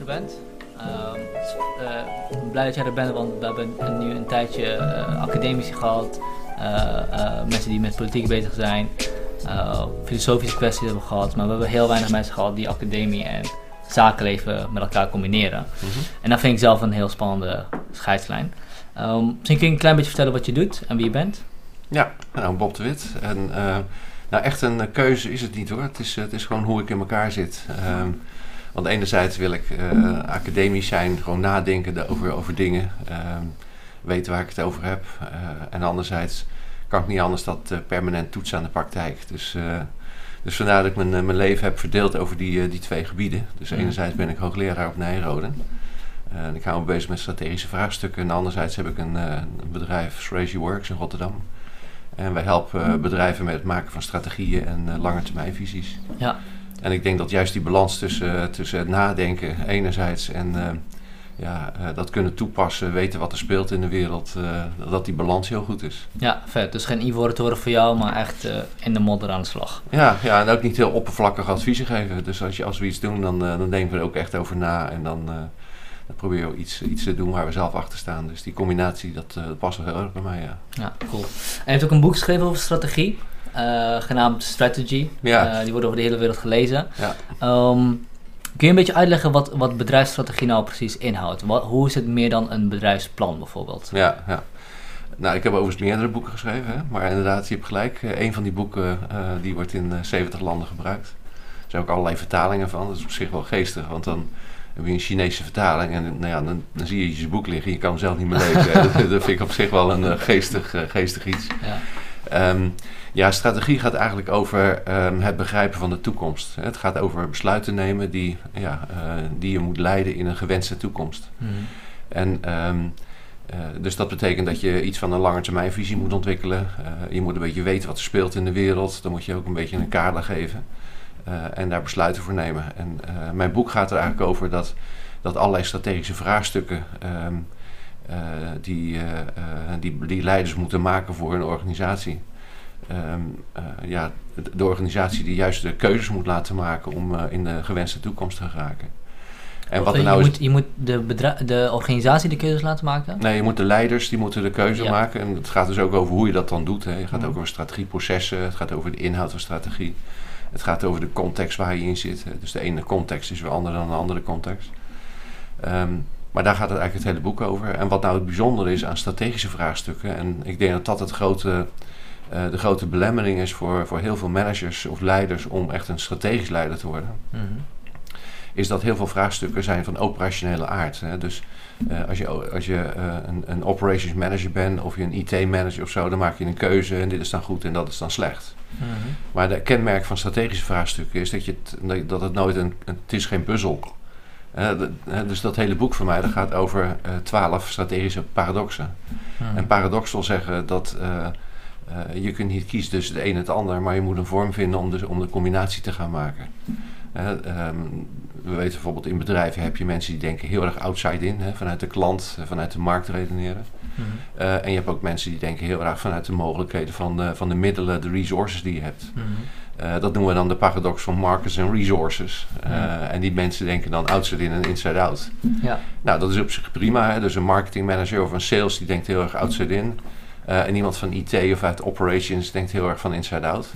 je er bent. Ehm, uh, blij dat jij er bent, want we hebben nu een tijdje uh, academici gehad, uh, mensen die met politiek bezig zijn, filosofische kwesties hebben gehad, maar we hebben heel weinig mensen gehad die academie en zakenleven met elkaar combineren. Mm -hmm. En dat vind ik zelf een heel spannende scheidslijn. Um, misschien kun je een klein beetje vertellen wat je doet en wie je bent? Ja, nou Bob de Wit. En, nou echt een keuze is het niet hoor, het is, het is gewoon hoe ik in elkaar zit. Um, want enerzijds wil ik uh, academisch zijn, gewoon nadenken over, over dingen, uh, weten waar ik het over heb. Uh, en anderzijds kan ik niet anders dat permanent toetsen aan de praktijk. Dus, dus vandaar dat ik mijn, mijn leven heb verdeeld over die, die twee gebieden. Dus enerzijds ben ik hoogleraar op Nijrode. en ik hou me bezig met strategische vraagstukken. En anderzijds heb ik een, een bedrijf, Strategy Works in Rotterdam. En wij helpen bedrijven met het maken van strategieën en langetermijnvisies. Ja. En ik denk dat juist die balans tussen, tussen het nadenken enerzijds en uh, ja, uh, dat kunnen toepassen, weten wat er speelt in de wereld, dat die balans heel goed is. Ja, vet. Dus geen ivoren toren voor jou, maar echt in de modder aan de slag. Ja, ja, en ook niet heel oppervlakkig adviezen geven. Dus als, je, als we iets doen, dan, dan denken we er ook echt over na en dan, dan proberen we iets, iets te doen waar we zelf achter staan. Dus die combinatie, dat, dat past wel heel erg bij mij, ja. Ja, cool. En je hebt ook een boek geschreven over strategie. Uh, genaamd Strategy. Ja. Uh, die wordt over de hele wereld gelezen. Ja. Um, kun je een beetje uitleggen wat, wat bedrijfsstrategie nou precies inhoudt? Wat, hoe is het meer dan een bedrijfsplan bijvoorbeeld? Ja, ja. Nou, ik heb overigens meerdere boeken geschreven, hè? maar inderdaad, je hebt gelijk. Uh, een van die boeken die wordt in 70 landen gebruikt. Er zijn ook allerlei vertalingen van. Dat is op zich wel geestig, want dan heb je een Chinese vertaling en nou ja, dan, dan zie je je boek liggen. Je kan hem zelf niet meer lezen. dat, dat, vind ik op zich wel een geestig, geestig iets. Ja. Um, ja, strategie gaat eigenlijk over um, het begrijpen van de toekomst. Het gaat over besluiten nemen die, ja, uh, die je moet leiden in een gewenste toekomst. Mm. En um, uh, dus dat betekent dat je iets van een langetermijnvisie moet ontwikkelen. Uh, je moet een beetje weten wat er speelt in de wereld. Dan moet je ook een beetje een kader geven. en daar besluiten voor nemen. En mijn boek gaat er eigenlijk over dat, dat allerlei strategische vraagstukken. Um, die, die, die leiders moeten maken voor hun organisatie um, uh, ja, de organisatie die juist de keuzes moet laten maken om uh, in de gewenste toekomst te geraken. En wat er nou je, moet, je moet de, de organisatie de keuzes laten maken? Nee, je moet de leiders die moeten de keuze ja. maken. En het gaat dus ook over hoe je dat dan doet. Hè. Het gaat mm. ook over strategieprocessen, het gaat over de inhoud van strategie. Het gaat over de context waar je in zit. Dus de ene context is weer anders dan de andere context. Um, maar daar gaat het eigenlijk het hele boek over. En wat nou het bijzondere is aan strategische vraagstukken. En ik denk dat dat het grote de grote belemmering is voor, voor heel veel managers of leiders om echt een strategisch leider te worden. Mm -hmm. Is dat heel veel vraagstukken zijn van operationele aard. Hè? Dus uh, als je, als je uh, een, een operations manager bent of je een IT manager of zo, dan maak je een keuze en dit is dan goed en dat is dan slecht. Mm -hmm. Maar de kenmerk van strategische vraagstukken is dat, je het, dat het nooit een, een het is geen puzzel. De, dus dat hele boek van mij dat gaat over twaalf strategische paradoxen. -hmm. En paradox wil zeggen dat uh, je kunt niet kiezen tussen het een en het ander, maar je moet een vorm vinden om de, om de combinatie te gaan maken. Uh, um, we weten bijvoorbeeld in bedrijven heb je mensen die denken heel erg outside in, hè, vanuit de klant, vanuit de markt redeneren. Mm -hmm. uh, en je hebt ook mensen die denken heel erg vanuit de mogelijkheden van de, van de middelen, de resources die je hebt. Mm -hmm. dat noemen we dan de paradox van markets en resources. En die mensen denken dan outside in en inside out. Ja. Nou, dat is op zich prima. Hè? Dus een marketing manager of een sales die denkt heel erg outside in. Uh, en iemand van IT of uit operations denkt heel erg van inside out.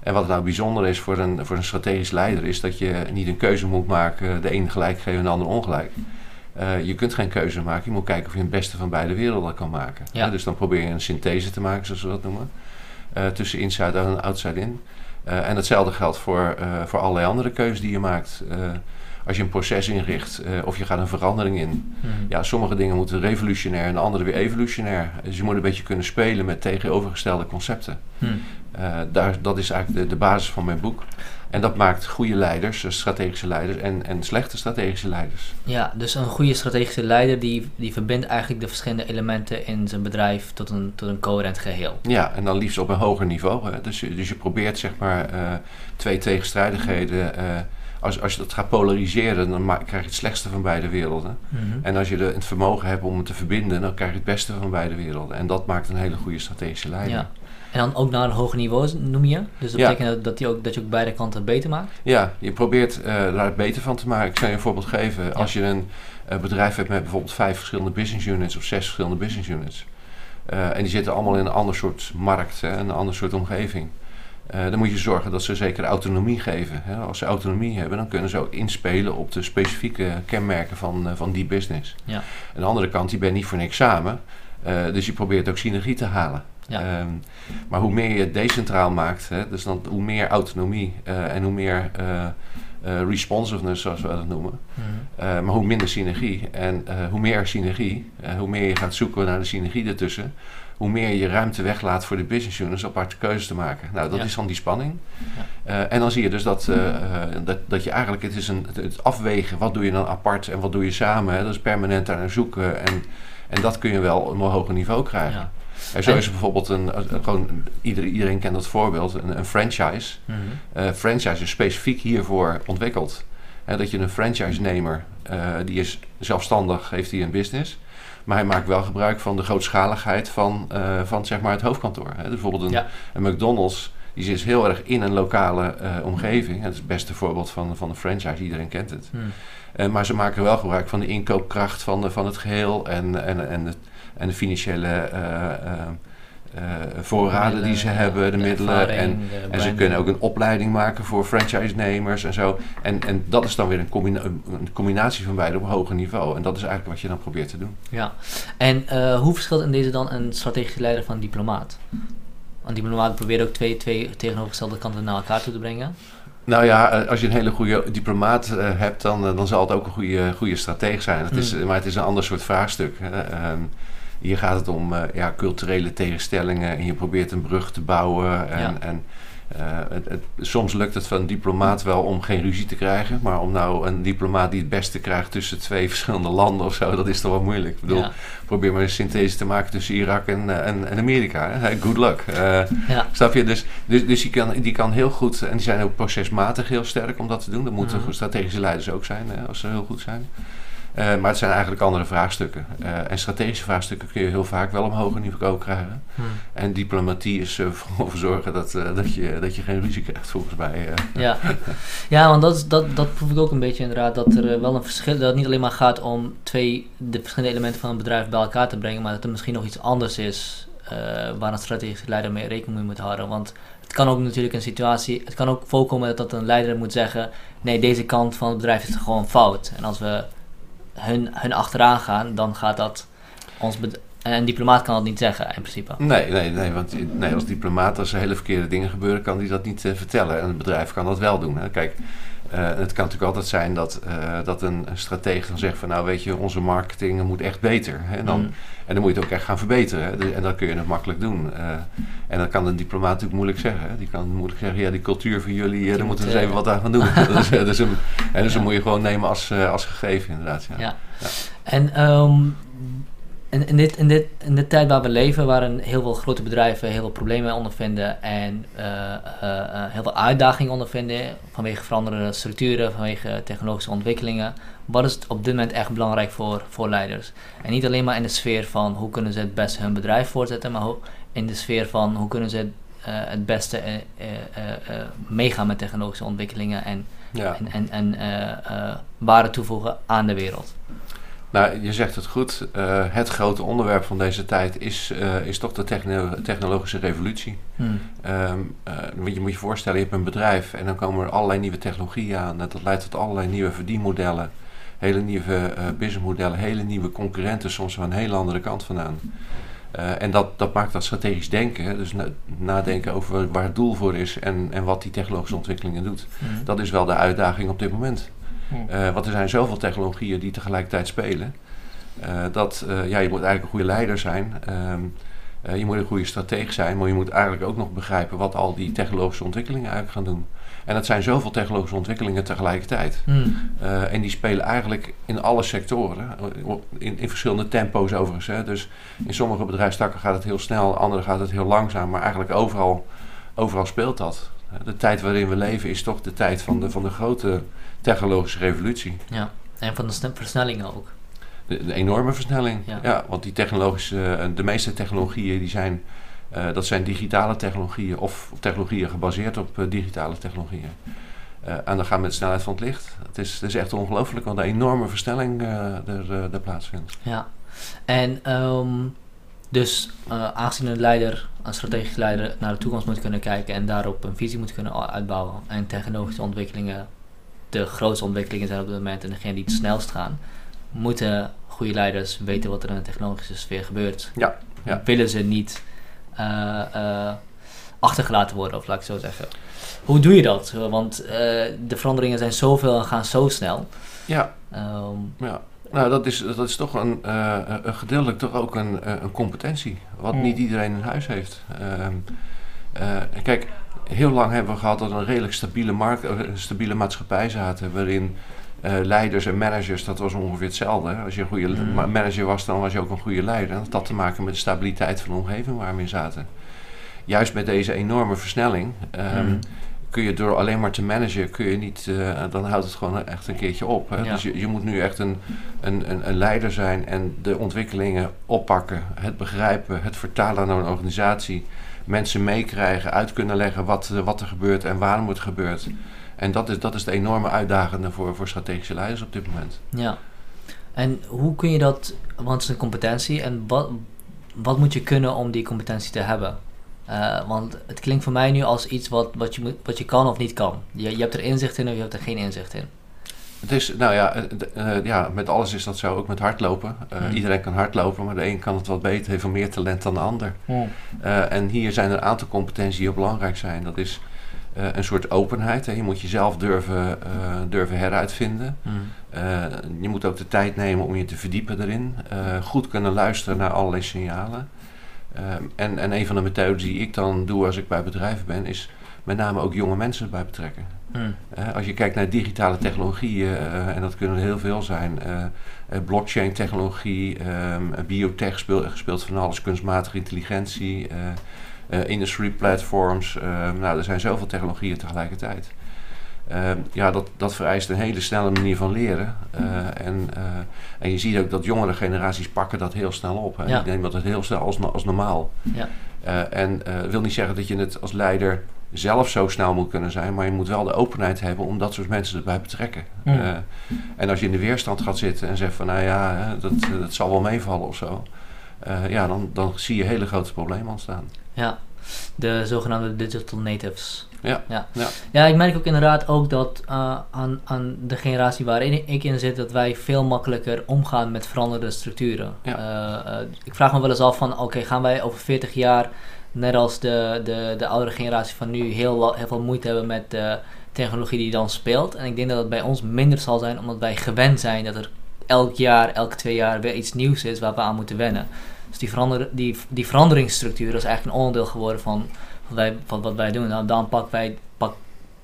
En wat nou bijzonder is voor een, voor een strategisch leider, is dat je niet een keuze moet maken, de een gelijk geven en de ander ongelijk. Uh, je kunt geen keuze maken, je moet kijken of je het beste van beide werelden kan maken. Ja. Uh, dus dan probeer je een synthese te maken, zoals we dat noemen, uh, tussen inside out en outside in. en hetzelfde geldt voor, voor allerlei andere keuzes die je maakt als je een proces inricht uh, of je gaat een verandering in. Mm. Ja, sommige dingen moeten revolutionair en andere weer evolutionair. Dus je moet een beetje kunnen spelen met tegenovergestelde concepten. Mm. Uh, daar, dat is eigenlijk de, de basis van mijn boek. En dat maakt goede leiders, dus strategische leiders en, en slechte strategische leiders. Ja, dus een goede strategische leider die, die verbindt eigenlijk de verschillende elementen in zijn bedrijf tot een, tot een coherent geheel. Ja, en dan liefst op een hoger niveau. Hè. Dus, dus je probeert zeg maar uh, twee tegenstrijdigheden als, als je dat gaat polariseren, dan krijg je het slechtste van beide werelden. Mm -hmm. En als je de, het vermogen hebt om het te verbinden, dan krijg je het beste van beide werelden. En dat maakt een hele goede strategische leiding. Ja. En dan ook naar een hoger niveau noem je? Dus dat betekent dat, je ook, dat je ook beide kanten beter maakt? Ja, je probeert uh, daar het beter van te maken. Ik zal je een voorbeeld geven. Als je een bedrijf hebt met bijvoorbeeld vijf verschillende business units of zes verschillende business units. en die zitten allemaal in een ander soort markt, hè, een ander soort omgeving. Uh, dan moet je zorgen dat ze zeker autonomie geven. Hè. Als ze autonomie hebben, dan kunnen ze ook inspelen op de specifieke kenmerken van, uh, van die business. Ja. Aan de andere kant, die ben niet voor niks samen. Uh, dus je probeert ook synergie te halen. Ja. Um, maar hoe meer je het decentraal maakt, hè, dus dan, hoe meer autonomie en hoe meer responsiveness, zoals we dat noemen. Mm maar hoe minder synergie. En hoe meer synergie, hoe meer je gaat zoeken naar de synergie ertussen, hoe meer je ruimte weglaat voor de business units om aparte keuzes te maken. Nou, dat is dan die spanning. Ja. Uh, en dan zie je dus dat, uh, dat, dat je eigenlijk, het is een, het afwegen, wat doe je dan apart en wat doe je samen. Hè? Dat is permanent daar naar zoeken. En, en dat kun je wel op een hoger niveau krijgen. Ja. En zo is er bijvoorbeeld een, gewoon, iedereen, iedereen kent dat voorbeeld, een, een franchise. Mm -hmm. franchise is specifiek hiervoor ontwikkeld. Hè, dat je een franchise-nemer, die is zelfstandig, heeft hij een business. Maar hij maakt wel gebruik van de grootschaligheid van, uh, van zeg maar het hoofdkantoor. Hè. Dus bijvoorbeeld een, een, McDonald's, die zit heel erg in een lokale uh, omgeving. Het is het beste voorbeeld van, van een franchise, iedereen kent het. Hmm. Uh, maar ze maken wel gebruik van de inkoopkracht van, de, van het geheel en, en, en, de, en de financiële voorraden die ze hebben, de, middelen. En, en ze kunnen ook een opleiding maken voor franchise-nemers en zo. En, en dat is dan weer een, combina een, combinatie van beide op een hoger niveau. En dat is eigenlijk wat je dan probeert te doen. Ja, en uh, hoe verschilt in deze dan een strategische leider van een diplomaat? Een diplomaat probeert ook twee, twee tegenovergestelde kanten naar elkaar toe te brengen. Nou ja, als je een hele goede diplomaat uh, hebt, dan, dan zal het ook een goede, goede strateeg zijn. Het is, mm. Maar het is een ander soort vraagstuk. Um, hier gaat het om uh, ja, culturele tegenstellingen en je probeert een brug te bouwen. En, ja. en uh, het, het, soms lukt het van een diplomaat wel om geen ruzie te krijgen. Maar om nou een diplomaat die het beste krijgt tussen twee verschillende landen of zo, dat is toch wel moeilijk. Ik bedoel, ja. probeer maar een synthese te maken tussen Irak en, eh, en, en Amerika. Hè? Good luck. Ja. Snap je? Dus, dus, dus die, kan, die kan heel goed, en die zijn ook procesmatig heel sterk om dat te doen. Dat moeten mm. strategische leiders ook zijn, hè, als ze heel goed zijn. Uh, maar het zijn eigenlijk andere vraagstukken. Uh, en strategische vraagstukken kun je heel vaak wel op hoger niveau krijgen. Hmm. En diplomatie is ervoor zorgen dat, dat, je, dat je geen ruzie krijgt, volgens mij. Ja. ja, want dat, dat, dat proef ik ook een beetje inderdaad. Dat er wel een verschil dat het niet alleen maar gaat om twee, de verschillende elementen van een bedrijf bij elkaar te brengen. Maar dat er misschien nog iets anders is waar een strategische leider mee rekening mee moet houden. Want het kan ook natuurlijk een situatie, het kan ook voorkomen dat een leider moet zeggen: nee, deze kant van het bedrijf is gewoon fout. En als we hun, hun achteraan gaan, dan gaat dat ons. Een diplomaat kan dat niet zeggen in principe. Nee, nee, nee want als diplomaat, als er hele verkeerde dingen gebeuren, kan hij dat niet uh, vertellen. En het bedrijf kan dat wel doen. Hè. Kijk, het kan natuurlijk altijd zijn dat, uh, dat een, stratege dan zegt van nou weet je, onze marketing moet echt beter. Hè. En, dan, mm. en dan moet je het ook echt gaan verbeteren. Hè. En dat kun je nog makkelijk doen. Uh, en dat kan een diplomaat natuurlijk moeilijk zeggen. Hè. Die kan moeilijk zeggen, ja die cultuur van jullie, daar moeten we eens even wat aan gaan doen. dus, dus, een, en dus ja. dan moet je gewoon nemen als, als gegeven inderdaad. Ja. ja. ja. En um, in, in, dit, in, dit, in de tijd waar we leven, waarin heel veel grote bedrijven heel veel problemen ondervinden en uh, uh, uh, heel veel uitdagingen ondervinden vanwege veranderende structuren, vanwege technologische ontwikkelingen, wat is het op dit moment echt belangrijk voor, voor leiders? En niet alleen maar in de sfeer van hoe kunnen ze het beste hun bedrijf voortzetten, maar in de sfeer van hoe kunnen ze het, het beste meegaan met technologische ontwikkelingen en, ja. en, en, en waarde toevoegen aan de wereld. Nou, je zegt het goed. Uh, het grote onderwerp van deze tijd is, uh, is toch de techno technologische revolutie. Hmm. Um, uh, je moet je voorstellen, je hebt een bedrijf en dan komen er allerlei nieuwe technologieën aan. Dat leidt tot allerlei nieuwe verdienmodellen, hele nieuwe businessmodellen, hele nieuwe concurrenten, soms van een hele andere kant vandaan. en dat, dat maakt dat strategisch denken, dus na nadenken over waar het doel voor is en, en wat die technologische ontwikkelingen doet. Hmm. Dat is wel de uitdaging op dit moment. Uh, want er zijn zoveel technologieën die tegelijkertijd spelen. Uh, dat uh, ja, je moet eigenlijk een goede leider zijn. Um, je moet een goede strateeg zijn, maar je moet eigenlijk ook nog begrijpen wat al die technologische ontwikkelingen eigenlijk gaan doen. En dat zijn zoveel technologische ontwikkelingen tegelijkertijd. Hmm. en die spelen eigenlijk in alle sectoren, in, in verschillende tempo's overigens. Hè. Dus in sommige bedrijfstakken gaat het heel snel, andere gaat het heel langzaam, maar eigenlijk overal, overal speelt dat. De tijd waarin we leven is toch de tijd van de, van de grote technologische revolutie. Ja, en van de versnellingen ook. De, de enorme versnelling, ja. ja. Want die technologische, eh, de meeste technologieën die zijn dat zijn digitale technologieën of technologieën gebaseerd op digitale technologieën. en dan gaan met de snelheid van het licht. Het is, het is echt ongelooflijk wat een enorme versnelling er, er plaatsvindt. Ja, en ehm, dus aangezien een leider, een strategisch leider, naar de toekomst moet kunnen kijken en daarop een visie moet kunnen uitbouwen en technologische ontwikkelingen de grootste ontwikkelingen zijn op dit moment en degene die het snelst gaan, moeten goede leiders weten wat er in de technologische sfeer gebeurt. Ja, ja. Willen ze niet uh, uh, achtergelaten worden, of laat ik zo zeggen. Hoe doe je dat? Want uh, de veranderingen zijn zoveel en gaan zo snel. Ja. Um, ja. Nou, dat is, dat is toch een, een gedeeltelijk toch ook een, een competentie, wat hmm. niet iedereen in huis heeft. Ehm, kijk, heel lang hebben we gehad dat we een redelijk stabiele, markt, een stabiele maatschappij zaten, waarin uh, leiders en managers, dat was ongeveer hetzelfde. Als je een goede mm. manager was, dan was je ook een goede leider. En dat had te maken met de stabiliteit van de omgeving waar we in zaten. Juist met deze enorme versnelling um, mm. kun je door alleen maar te managen, kun je niet, uh, dan houdt het gewoon echt een keertje op. Hè? Ja. Dus je, je, moet nu echt een, een, een, een, leider zijn en de ontwikkelingen oppakken, het begrijpen, het vertalen naar een organisatie mensen meekrijgen, uit kunnen leggen wat, eh, wat er gebeurt en waarom het gebeurt. En dat is, dat is de enorme uitdagende voor, voor strategische leiders op dit moment. Ja. En hoe kun je dat, want het is een competentie, en wat, wat moet je kunnen om die competentie te hebben? Uh, want het klinkt voor mij nu als iets wat, wat, je, wat je kan of niet kan. Je, je hebt er inzicht in of je hebt er geen inzicht in. Het is, nou ja, uh, ja, met alles is dat zo, ook met hardlopen. Uh, Iedereen kan hardlopen, maar de een kan het wat beter, heeft meer talent dan de ander. Mm. en hier zijn er een aantal competenties die heel belangrijk zijn. Dat is een soort openheid. Hè. Je moet jezelf durven, durven heruitvinden. Mm. je moet ook de tijd nemen om je te verdiepen erin. goed kunnen luisteren naar allerlei signalen. en, en een van de methodes die ik dan doe als ik bij bedrijven ben, is met name ook jonge mensen bij betrekken. Hmm. als je kijkt naar digitale technologieën, uh, en dat kunnen er heel veel zijn, uh, blockchain technologie, um, biotech speelt, speelt van alles, kunstmatige intelligentie, industry platforms, ehm, nou er zijn zoveel technologieën tegelijkertijd. Ehm, ja, dat, dat vereist een hele snelle manier van leren. en, en je ziet ook dat jongere generaties pakken dat heel snel op. Hè. Ja. Ik neem dat het heel snel als, als normaal. Ja. en dat wil niet zeggen dat je het als leider zelf zo snel moet kunnen zijn, maar je moet wel de openheid hebben om dat soort mensen erbij betrekken. Uh, en als je in de weerstand gaat zitten en zegt van nou ja, dat, dat zal wel meevallen of zo, uh, ja, dan, dan zie je hele grote problemen ontstaan. Ja, de zogenaamde digital natives. Ja, ja. ja. ja ik merk ook inderdaad ook dat uh, aan, aan de generatie waarin ik in zit, dat wij veel makkelijker omgaan met veranderde structuren. Ja. ik vraag me wel eens af van, oké, gaan wij over 40 jaar net als de, de, de oudere generatie van nu heel, heel veel moeite hebben met de technologie die dan speelt. En ik denk dat het bij ons minder zal zijn, omdat wij gewend zijn dat er elk jaar, elke twee jaar weer iets nieuws is waar we aan moeten wennen. Dus die, verander, die, die veranderingsstructuur is eigenlijk een onderdeel geworden van, wat, wij, van wat wij doen. Nou, dan pakken wij pak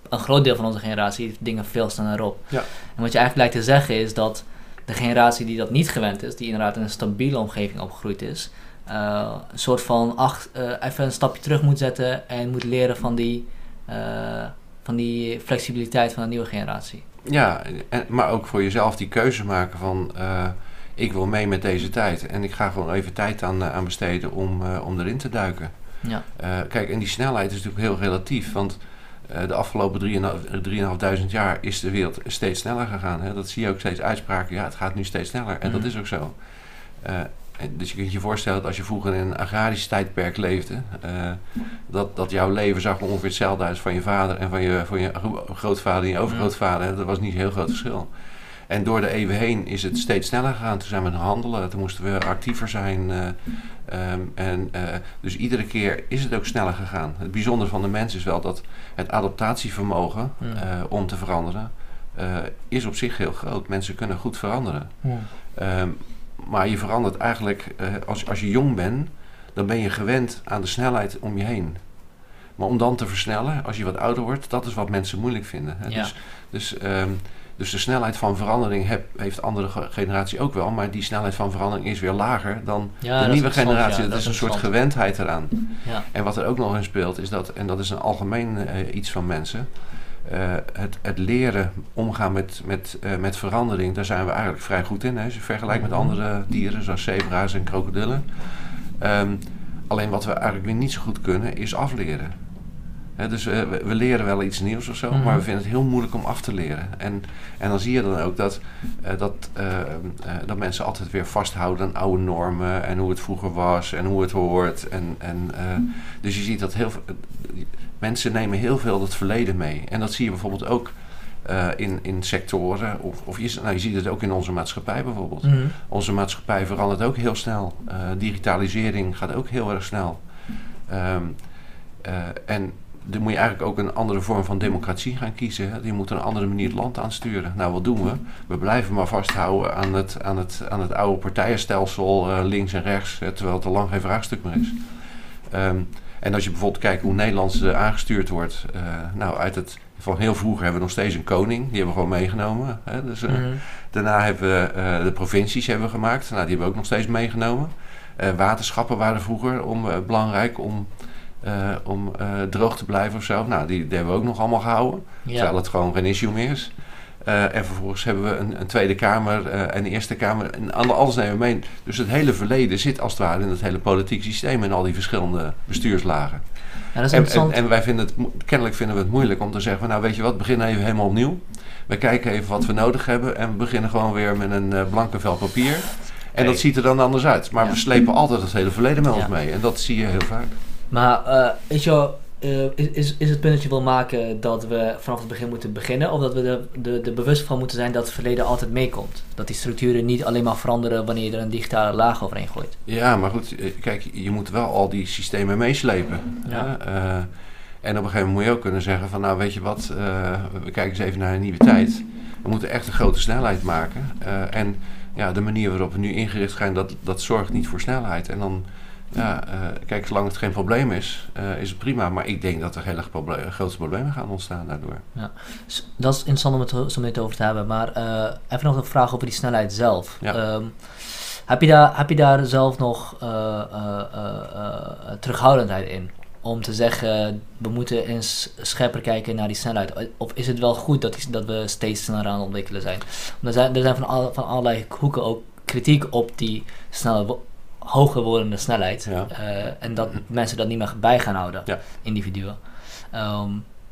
een groot deel van onze generatie dingen veel sneller op. Ja. En wat je eigenlijk lijkt te zeggen is dat de generatie die dat niet gewend is, die inderdaad in een stabiele omgeving opgegroeid is, uh, een soort van acht, uh, even een stapje terug moet zetten en moet leren van die, uh, van die flexibiliteit van de nieuwe generatie. Ja, en, maar ook voor jezelf die keuze maken van ik wil mee met deze tijd en ik ga gewoon even tijd aan, aan besteden om, om erin te duiken. Ja. kijk, en die snelheid is natuurlijk heel relatief, want de afgelopen 3.500 jaar is de wereld steeds sneller gegaan. Hè? Dat zie je ook steeds uitspraken, ja, het gaat nu steeds sneller. En dat mhm. is ook zo dus je kunt je voorstellen dat als je vroeger in een agrarisch tijdperk leefde, uh, dat, dat jouw leven zag ongeveer hetzelfde uit van je vader en van je, van je grootvader en je overgrootvader. Dat was niet een heel groot verschil. En door de eeuwen heen is het steeds sneller gegaan. Toen zijn we gaan handelen, toen moesten we actiever zijn. Uh, um, en, uh, dus iedere keer is het ook sneller gegaan. Het bijzondere van de mens is wel dat het adaptatievermogen om te veranderen is op zich heel groot. Mensen kunnen goed veranderen. Ja. Um, maar je verandert eigenlijk, uh, als, als je jong bent, dan ben je gewend aan de snelheid om je heen. Maar om dan te versnellen, als je wat ouder wordt, dat is wat mensen moeilijk vinden. Hè? Dus, dus, um, dus de snelheid van verandering heb, heeft andere generatie ook wel, maar die snelheid van verandering is weer lager dan de nieuwe generatie. Ja, dat, is een soort gewendheid eraan. En wat er ook nog in speelt, is dat, en dat is een algemeen uh, iets van mensen, uh, het, het, leren omgaan met, met, uh, met verandering, daar zijn we eigenlijk vrij goed in. Hè. Als je vergelijkt met mhm. andere dieren, zoals zebra's en krokodillen. Um, Alleen wat we eigenlijk weer niet zo goed kunnen, is afleren. Hè, dus eh, we, we leren wel iets nieuws of zo, Mhm. maar we vinden het heel moeilijk om af te leren. En, en dan zie je dan ook dat, eh, dat, eh, eh, dat mensen altijd weer vasthouden aan oude normen en hoe het vroeger was en hoe het hoort. En, en, eh, dus je ziet dat heel veel, mensen nemen heel veel het verleden mee. En dat zie je bijvoorbeeld ook eh, in, in sectoren, of, of je, nou, je ziet het ook in onze maatschappij bijvoorbeeld. Mhm. Onze maatschappij verandert ook heel snel. Eh, digitalisering gaat ook heel erg snel. Ehm, eh, en dan moet je eigenlijk ook een andere vorm van democratie gaan kiezen. Hè. Je moet een andere manier het land aansturen. Nou, wat doen we? We blijven maar vasthouden aan het, aan het, aan het oude partijenstelsel, links en rechts, terwijl het al lang geen vraagstuk meer is. Ehm, en als je bijvoorbeeld kijkt hoe Nederlands eh, aangestuurd wordt, eh, nou, uit het, van heel vroeger hebben we nog steeds een koning, die hebben we gewoon meegenomen. Hè. Dus, eh, Mhm. Daarna hebben we de provincies hebben we gemaakt. Nou, die hebben we ook nog steeds meegenomen. Waterschappen waren vroeger om, belangrijk om, om droog te blijven of zo. Nou, die, die hebben we ook nog allemaal gehouden. Terwijl Ja. het gewoon geen issue meer is. Eh, en vervolgens hebben we een, een Tweede Kamer eh, en een Eerste Kamer. En alle- alles nemen we mee. Dus het hele verleden zit als het ware in het hele politieke systeem. En al die verschillende bestuurslagen. Ja, dat is En, en, en wij vinden het, kennelijk vinden we het moeilijk om te zeggen: van, Nou, weet je wat, begin even helemaal opnieuw. We kijken even wat we nodig hebben en we beginnen gewoon weer met een eh, blanke vel papier. En dat ziet er dan anders uit. Maar Ja. we slepen altijd het hele verleden met ons Ja. mee. En dat zie je heel vaak. Maar eh, weet je wel, eh, is, is, het punt dat je wil maken dat we vanaf het begin moeten beginnen? Of dat we er de, de bewust van moeten zijn dat het verleden altijd meekomt? Dat die structuren niet alleen maar veranderen wanneer je er een digitale laag overheen gooit. Ja, maar goed, eh, kijk, je moet wel al die systemen meeslepen. Ja. Eh, en op een gegeven moment moet je ook kunnen zeggen van nou weet je wat, we kijken eens even naar een nieuwe tijd. We moeten echt een grote snelheid maken. En ja, de manier waarop we nu ingericht zijn, dat, dat zorgt niet voor snelheid. En dan, ja, eh, kijk, zolang het geen probleem is, eh, is het prima. Maar ik denk dat er heel erg proble- grote problemen gaan ontstaan daardoor. Dus dat is interessant om het zo- meteen over te hebben. Maar eh, even nog een vraag over die snelheid zelf. Ja. Ehm, heb, je daar, heb je daar zelf nog terughoudendheid in? Om te zeggen, we moeten eens scherper kijken naar die snelheid. Of is het wel goed dat, die, dat we steeds sneller aan het ontwikkelen zijn? Want er zijn, er zijn van, al, van allerlei hoeken ook kritiek op die snelle, hoger wordende snelheid. Ja. Eh, en dat mensen dat niet meer bij gaan houden, Ja. individuen. Ehm,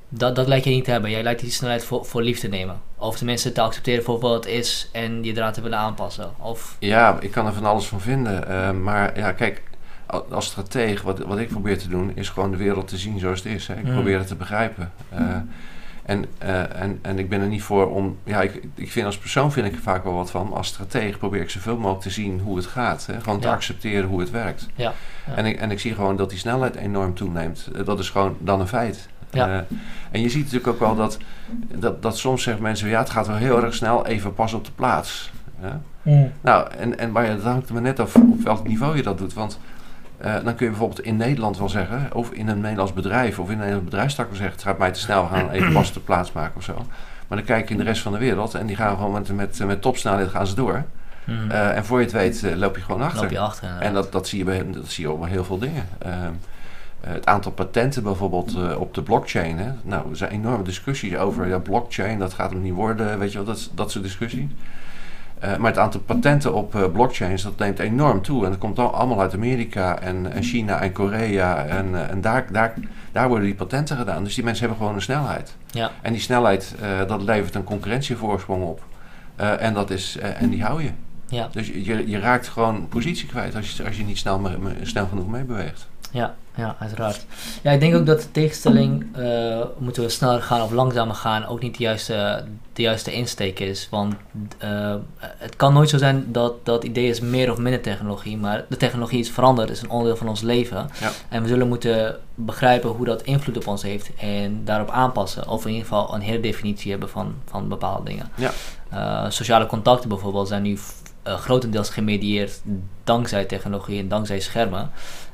dat, dat lijkt je niet te hebben. Jij lijkt die snelheid voor, voor lief te nemen. Of tenminste te accepteren voor wat het is en je eraan te willen aanpassen. Of, Ja, ik kan er van alles van vinden. eh, maar ja, kijk, als strateeg, wat, wat ik probeer te doen, is gewoon de wereld te zien zoals het is. Hè. Ik Mm. probeer het te begrijpen. Eh, en, eh, en, en ik ben er niet voor om. Ja, ik, ik vind als persoon vind ik er vaak wel wat van. Maar als strateeg probeer ik zoveel mogelijk te zien hoe het gaat. Hè. Gewoon te Ja. accepteren hoe het werkt. Ja, ja. En, ik, en ik zie gewoon dat die snelheid enorm toeneemt. Eh, Dat is gewoon dan een feit. Ja. Eh, en je ziet natuurlijk ook wel dat, dat, dat soms zeggen mensen: ja, het gaat wel heel erg snel, even pas op de plaats. Ja? Nou, en, en maar ja, dat hangt er maar net af op welk niveau je dat doet. Want eh, dan kun je bijvoorbeeld in Nederland wel zeggen, of in een Nederlands bedrijf, of in een Nederlands bedrijfstak wel zeggen: het gaat mij te snel, we gaan even de plaats maken of zo. Maar dan kijk je in de rest van de wereld en die gaan gewoon met, met, met topsnelheid gaan ze door. Mhm. Eh, en voor je het weet eh, loop je gewoon achter. loop je achter. En dat, dat, zie je bij, dat zie je op heel veel dingen. Ehm, eh, het aantal patenten bijvoorbeeld op de blockchain. Hè? Nou, er zijn enorme discussies over ja, blockchain, dat gaat hem niet worden, weet je wel, dat, dat soort discussies. Eh, maar het aantal patenten op eh, blockchains, dat neemt enorm toe. En dat komt al, allemaal uit Amerika en, en China en Korea. En, eh, en daar, daar, daar worden die patenten gedaan. Dus die mensen hebben gewoon een snelheid. Ja. En die snelheid, dat levert een concurrentievoorsprong op. En, dat is, en die hou je. Ja. Dus je, je raakt gewoon positie kwijt als je, als je niet snel, me- me- snel genoeg meebeweegt. Ja, ja, uiteraard. Ja, ik denk ook dat de tegenstelling, eh, moeten we sneller gaan of langzamer gaan, ook niet de juiste, de juiste insteek is. Want eh, het kan nooit zo zijn dat dat idee is meer of minder technologie, maar de technologie is veranderd, is een onderdeel van ons leven. Ja. En we zullen moeten begrijpen hoe dat invloed op ons heeft en daarop aanpassen. Of in ieder geval een herdefinitie hebben van, van bepaalde dingen. Ja. Eh, sociale contacten bijvoorbeeld zijn nu grotendeels gemedieerd dankzij technologie en dankzij schermen.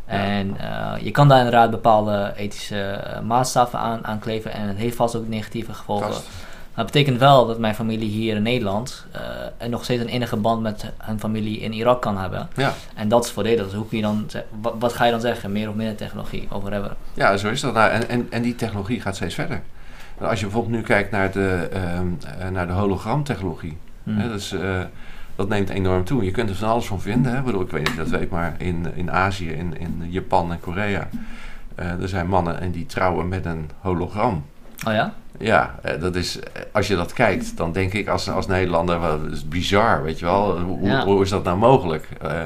En eh, je kan daar inderdaad bepaalde ethische eh, maatstaven aan, aan kleven en het heeft vast ook negatieve gevolgen. Maar het betekent wel dat mijn familie hier in Nederland en nog steeds een innige band met hun familie in Irak kan hebben. Ja. En dat is voordelig. Dus hoe kun je dan, wat, wat ga je dan zeggen? Meer of minder technologie of whatever. ja, zo is dat. Nou, en, en, en die technologie gaat steeds verder. Als je bijvoorbeeld nu kijkt naar de, ehm, eh, naar de hologramtechnologie. Hè, dus, eh, dat neemt enorm toe. Je kunt er van alles van vinden. Hè? Ik, bedoel, ik weet niet of je dat weet, maar in, in Azië, in, in Japan en Korea... Uh, er zijn mannen en die trouwen met een hologram. Oh ja? Ja, eh, dat is, als je dat kijkt, dan denk ik als, als Nederlander, dat is bizar, weet je wel. Hoe, ja. hoe is dat nou mogelijk? Uh,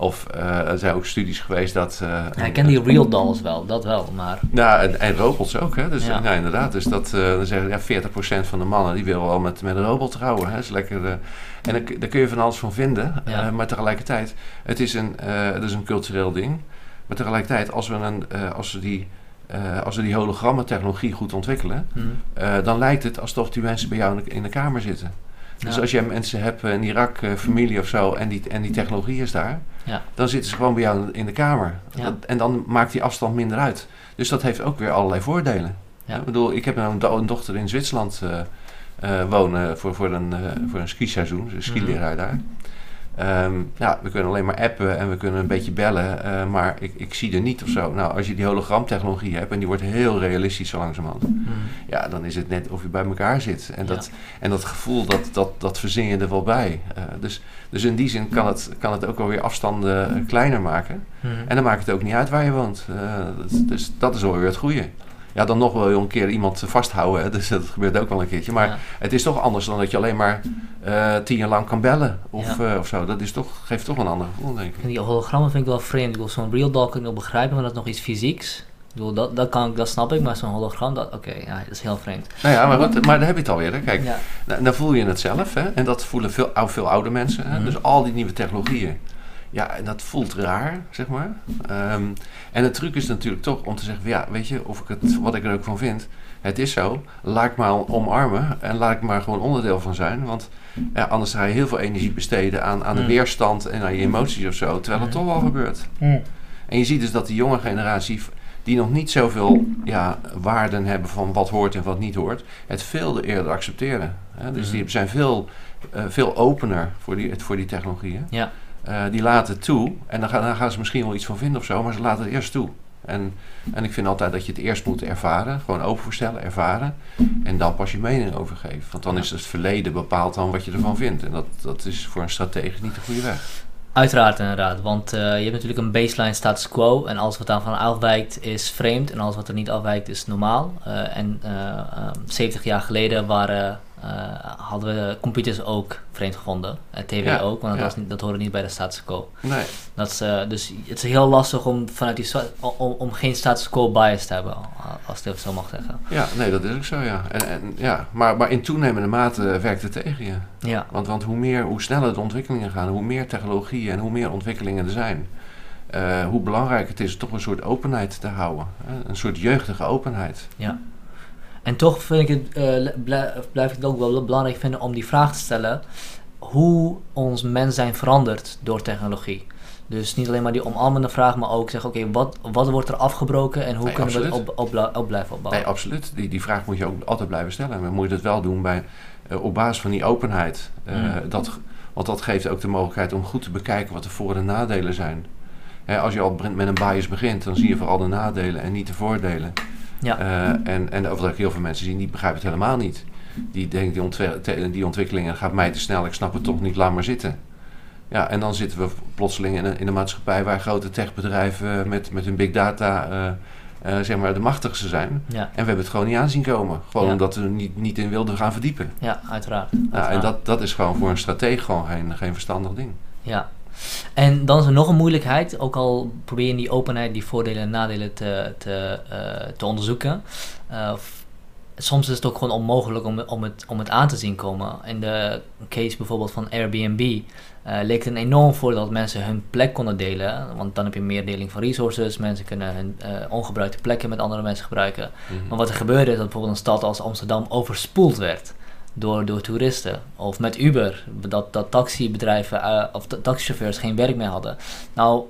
of uh, er zijn ook studies geweest dat... Uh, ja, ik ken die real dolls wel, dat wel, maar... Nou, en, en robots ook, hè. Dus ja. nou, inderdaad, dus dat, uh, dan zeggen ja, 40% van de mannen die wil wel met, met een robot trouwen, hè. Is lekker, en daar, daar kun je van alles van vinden. Ja. maar tegelijkertijd, het is, een, het is een cultureel ding. Maar tegelijkertijd, als we, een, als we die... als we die hologrammentechnologie goed ontwikkelen, hmm. dan lijkt het alsof die mensen bij jou in de, in de kamer zitten. Dus als jij mensen hebt in Irak, familie of zo, en die, en die technologie is daar, ja. dan zitten ze gewoon bij jou in de kamer. Dat, en dan maakt die afstand minder uit. Dus dat heeft ook weer allerlei voordelen. Ik bedoel, ik heb een, do een dochter in Zwitserland uh, uh, wonen voor, voor een, uh, voor een skiseizoen, een skileraar mm -hmm. Daar. Um, ja, we kunnen alleen maar appen en we kunnen een beetje bellen, uh, maar ik, ik zie er niet of zo. Nou, als je die hologramtechnologie hebt en die wordt heel realistisch zo langzamerhand, mm. ja, dan is het net of je bij elkaar zit. En, ja. dat, en dat gevoel, dat, dat, dat verzin je er wel bij. Uh, dus, dus in die zin kan het, kan het ook alweer afstanden kleiner maken. Mm. En dan maakt het ook niet uit waar je woont. Uh, dus dat is alweer het goede. Ja, dan nog wel een keer iemand vasthouden. Hè? Dus dat gebeurt ook wel een keertje. Maar ja. het is toch anders dan dat je alleen maar uh, tien jaar lang kan bellen. Of, ja. uh, of zo. Dat is toch, geeft toch een ander gevoel, denk ik. En die hologrammen vind ik wel vreemd. Ik wil zo'n real doll kan ik nog begrijpen, maar dat is nog iets fysieks. Ik bedoel, dat, dat, kan ik, dat snap ik, maar zo'n hologram, dat, oké, okay, ja, dat is heel vreemd. Nou ja, maar, wat, maar daar heb je het alweer. Hè. Kijk, ja. dan, dan voel je het zelf. Hè. En dat voelen veel, veel oude mensen. Hè. Mm -hmm. Dus al die nieuwe technologieën. Ja, en dat voelt raar, zeg maar. Um, en de truc is natuurlijk toch om te zeggen, ja, weet je, of ik het, wat ik er ook van vind, het is zo. Laat ik maar omarmen en laat ik maar gewoon onderdeel van zijn. Want ja, anders ga je heel veel energie besteden aan, aan de mm. weerstand en aan je emoties of zo, terwijl het toch wel gebeurt. Mm. En je ziet dus dat die jonge generatie, die nog niet zoveel ja, waarden hebben van wat hoort en wat niet hoort, het veel eerder accepteren. Hè? Dus die zijn veel, uh, veel opener voor die, voor die technologieën. Ja. Uh, die laten het toe. En dan gaan, dan gaan, ze misschien wel iets van vinden of zo, maar ze laten het eerst toe. En, en ik vind altijd dat je het eerst moet ervaren, gewoon open voorstellen, ervaren. En dan pas je mening over geven. Want dan is het verleden bepaald dan wat je ervan vindt. En dat, dat is voor een stratege niet de goede weg. Uiteraard inderdaad, want uh, je hebt natuurlijk een baseline status quo en alles wat daarvan afwijkt is vreemd en alles wat er niet afwijkt is normaal. Uh, en uh, 70 jaar geleden waren hadden we computers ook vreemd gevonden. En tv ja, ook, want dat, ja. was niet, dat hoorde niet bij de status quo. Nee. Dat is, uh, dus het is heel lastig om, vanuit die, om, om geen status quo bias te hebben, als ik het zo mag zeggen. Ja, nee, dat is ook zo, ja. En, en, ja maar, maar in toenemende mate werkt het tegen je. Ja. Want, want hoe, meer, hoe sneller de ontwikkelingen gaan, hoe meer technologieën en hoe meer ontwikkelingen er zijn... Uh, hoe belangrijk het is toch een soort openheid te houden. Een soort jeugdige openheid. Ja. En toch vind ik het, uh, blijf, blijf ik het ook wel belangrijk vinden om die vraag te stellen hoe ons mens zijn verandert door technologie. Dus niet alleen maar die omarmende vraag, maar ook zeggen: oké, okay, wat, wat wordt er afgebroken en hoe nee, kunnen absoluut. we het op, op, op, blijven opbouwen? Nee, absoluut. Die, die vraag moet je ook altijd blijven stellen. Maar moet je dat wel doen bij, uh, op basis van die openheid. Uh, mm. dat, want dat geeft ook de mogelijkheid om goed te bekijken wat de voor- en nadelen zijn. Hè, als je al met een bias begint, dan zie je vooral de nadelen en niet de voordelen. Ja. Uh, en, en of dat ik heel veel mensen zien, die begrijpen het helemaal niet. Die denken, die, ontwik die ontwikkelingen gaat mij te snel, ik snap het toch niet, laat maar zitten. Ja, en dan zitten we plotseling in een, in een maatschappij waar grote techbedrijven met, met hun big data uh, uh, zeg maar de machtigste zijn. Ja. En we hebben het gewoon niet aanzien komen. Gewoon ja. omdat we er niet, niet in wilden gaan verdiepen. Ja, uiteraard. uiteraard. Ja, en dat, dat is gewoon voor een stratege gewoon geen, geen verstandig ding. Ja, en dan is er nog een moeilijkheid, ook al probeer je in die openheid die voordelen en nadelen te, te, uh, te onderzoeken. Uh, soms is het ook gewoon onmogelijk om, om, het, om het aan te zien komen. In de case bijvoorbeeld van Airbnb uh, leek het een enorm voordeel dat mensen hun plek konden delen. Want dan heb je meer deling van resources. Mensen kunnen hun ongebruikte plekken met andere mensen gebruiken. Mm -hmm. Maar wat er gebeurde is dat bijvoorbeeld een stad als Amsterdam overspoeld werd door, door toeristen. Of met Uber, dat, dat taxibedrijven uh, of taxichauffeurs geen werk meer hadden. Nou,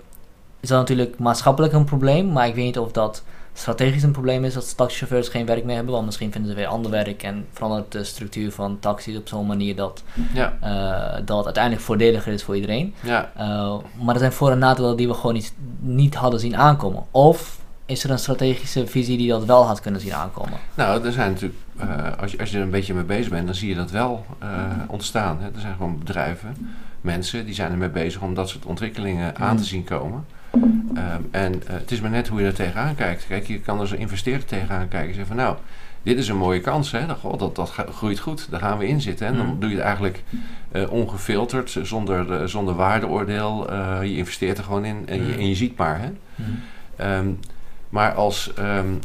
is dat natuurlijk maatschappelijk een probleem, maar ik weet niet of dat strategisch een probleem is dat taxichauffeurs geen werk meer hebben, want misschien vinden ze weer ander werk en verandert de structuur van taxis op zo'n manier dat, ja. uh, dat uiteindelijk voordeliger is voor iedereen. Ja. Uh, maar er zijn voor- en nadelen die we gewoon niet, niet hadden zien aankomen. Of is er een strategische visie die dat wel had kunnen zien aankomen? Nou, er zijn natuurlijk, als, je, als je er een beetje mee bezig bent, dan zie je dat wel ontstaan. Hè. Er zijn gewoon bedrijven, mensen, die zijn ermee bezig om dat soort ontwikkelingen aan te mm. zien komen. Ehm, en het is maar net hoe je er tegenaan kijkt. Kijk, je kan als investeerder tegenaan kijken en zeggen van nou, dit is een mooie kans. Hè? Dat, dat, dat groeit goed, daar gaan we in zitten. En dan mm. doe je het eigenlijk uh, ongefilterd, zonder, uh, zonder waardeoordeel. Je investeert er gewoon in en, je, mm. en je ziet maar. Hè? Mm. Um, maar, als, um,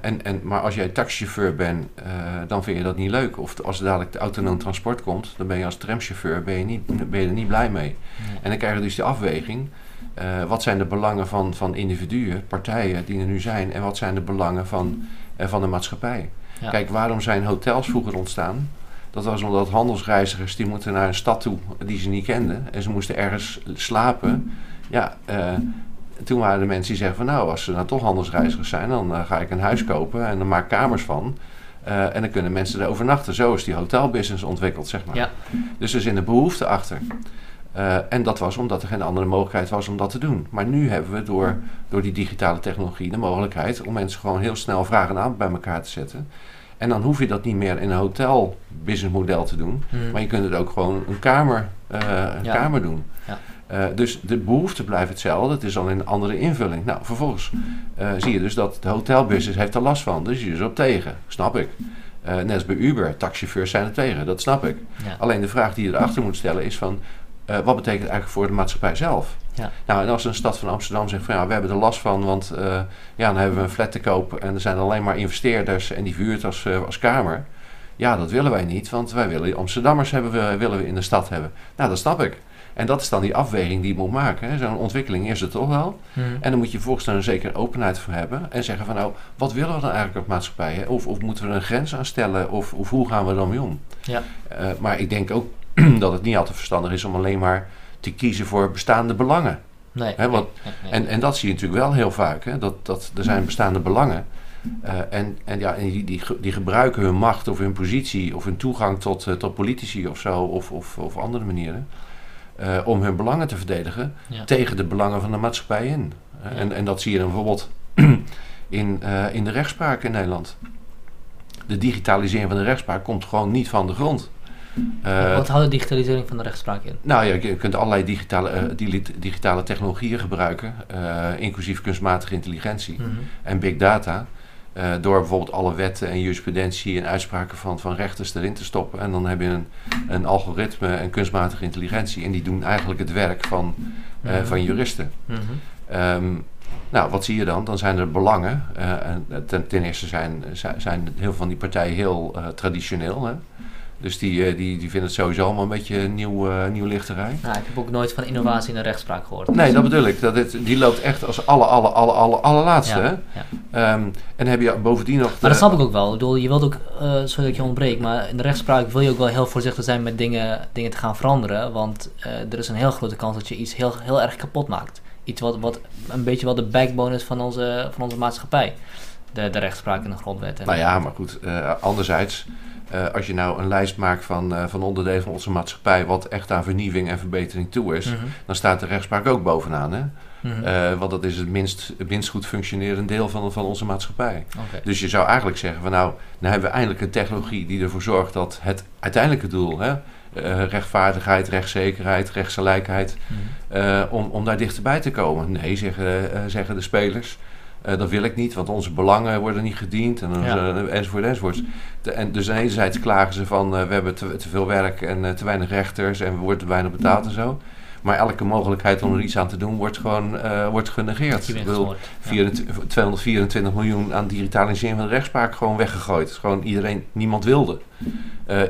en, en, maar als jij taxichauffeur bent, dan vind je dat niet leuk. Of als er dadelijk de autonoom transport komt, dan ben je als tramchauffeur ben je, niet, ben je er niet blij mee. En dan krijg je dus die afweging. wat zijn de belangen van, van individuen, partijen die er nu zijn, en wat zijn de belangen van van de maatschappij. Kijk, waarom zijn hotels vroeger ontstaan? Dat was omdat handelsreizigers die moeten naar een stad toe die ze niet kenden. En ze moesten ergens slapen. Ja, uh, toen waren de mensen die zeggen van nou, als ze nou toch handelsreizigers zijn, dan uh, ga ik een huis kopen en dan maak ik kamers van. Uh, en dan kunnen mensen er overnachten. Zo is die hotelbusiness ontwikkeld, zeg maar. Ja. Dus er zit een behoefte achter. Uh, en dat was omdat er geen andere mogelijkheid was om dat te doen. Maar nu hebben we door, door die digitale technologie de mogelijkheid om mensen gewoon heel snel vragen en aan bij elkaar te zetten. En dan hoef je dat niet meer in een hotel businessmodel te doen. Hmm. Maar je kunt het ook gewoon een kamer, uh, een kamer doen. Ja. Uh, dus de behoefte blijft hetzelfde. Het is al een andere invulling. Nou, vervolgens zie je dus dat de hotelbusiness heeft er last van. Dus je is erop tegen. Snap ik. net als bij Uber. Taxichauffeurs zijn er tegen. Dat snap ik. Alleen de vraag die je erachter moet stellen is van... Wat betekent het eigenlijk voor de maatschappij zelf? Ja. Nou, en als een stad van Amsterdam zegt van ja, we hebben er last van, want ja, dan hebben we een flat te koop en er zijn alleen maar investeerders en die vuurt als, als kamer. Ja, dat willen wij niet, want wij willen Amsterdammers hebben we, willen we in de stad hebben. Nou, dat snap ik. En dat is dan die afweging die je moet maken. Zo'n ontwikkeling is het toch wel. Hmm. En dan moet je volgens daar een zekere openheid voor hebben. En zeggen van nou, wat willen we dan eigenlijk als maatschappij? Of, of moeten we een grens aan stellen? Of, of hoe gaan we dan mee om? Ja. maar ik denk ook dat het niet altijd verstandig is om alleen maar te kiezen voor bestaande belangen. Nee, want, En, en dat zie je natuurlijk wel heel vaak. Hè? Dat, dat er zijn bestaande belangen. Uh, en en, ja, en die, die, die, gebruiken hun macht of hun positie of hun toegang tot, uh, tot politici of zo, of, of, of andere manieren, uh, om hun belangen te verdedigen tegen de belangen van de maatschappij in. En, en dat zie je dan bijvoorbeeld in, in de rechtspraak in Nederland. De digitalisering van de rechtspraak komt gewoon niet van de grond. Uh, Wat houdt de digitalisering van de rechtspraak in? Nou ja, je kunt allerlei digitale, uh, digitale technologieën gebruiken, inclusief kunstmatige intelligentie mm -hmm. en big data. Door bijvoorbeeld alle wetten en jurisprudentie en uitspraken van, van rechters erin te stoppen. En dan heb je een, een algoritme en kunstmatige intelligentie. En die doen eigenlijk het werk van, mm -hmm. van juristen. -hmm. um, nou, wat zie je dan? Dan zijn er belangen. en ten, ten, eerste zijn, zijn heel veel van die partijen heel traditioneel. Hè? Dus die, eh, die, die vinden het sowieso allemaal een beetje nieuw, uh, nieuw lichterij. Nou, ik heb ook nooit van innovatie in de rechtspraak gehoord. Nee, dat bedoel ik. Dat het, die loopt echt als alle, alle, alle, alle, allerlaatste. Ja, ja. Um, en heb je bovendien nog... Maar dat snap ik ook wel. Ik bedoel, je wilt ook, uh, sorry dat ik je ontbreek, maar in de rechtspraak wil je ook wel heel voorzichtig zijn met dingen, dingen te gaan veranderen. Want uh, er is een heel grote kans dat je iets heel, heel erg kapot maakt. Iets wat, wat een beetje wel de backbone is van onze, van onze maatschappij. De, de rechtspraak en de grondwet. nou ja, maar goed. anderzijds... Uh, als je nou een lijst maakt van, uh, van onderdelen van onze maatschappij, wat echt aan vernieuwing en verbetering toe is, mm -hmm. dan staat de rechtspraak ook bovenaan. Hè? Mm -hmm. uh, want dat is het minst, het minst goed functionerend deel van, van onze maatschappij. Okay. Dus je zou eigenlijk zeggen van nou, nou hebben we eindelijk een technologie die ervoor zorgt dat het uiteindelijke doel, hè, rechtvaardigheid, rechtszekerheid, rechtsgelijkheid, mm -hmm. om, om daar dichterbij te komen. Nee, zeggen, zeggen de spelers. Uh, dat wil ik niet, want onze belangen worden niet gediend en ja. uh, enzovoort enzovoort. en dus enerzijds klagen ze van uh, we hebben te, te, veel werk en te weinig rechters en we worden te weinig betaald en zo. Maar elke mogelijkheid om er iets aan te doen wordt gewoon wordt genegeerd. Ik bedoel, 224 miljoen aan digitalisering van de rechtspraak gewoon weggegooid. Gewoon iedereen, niemand wilde.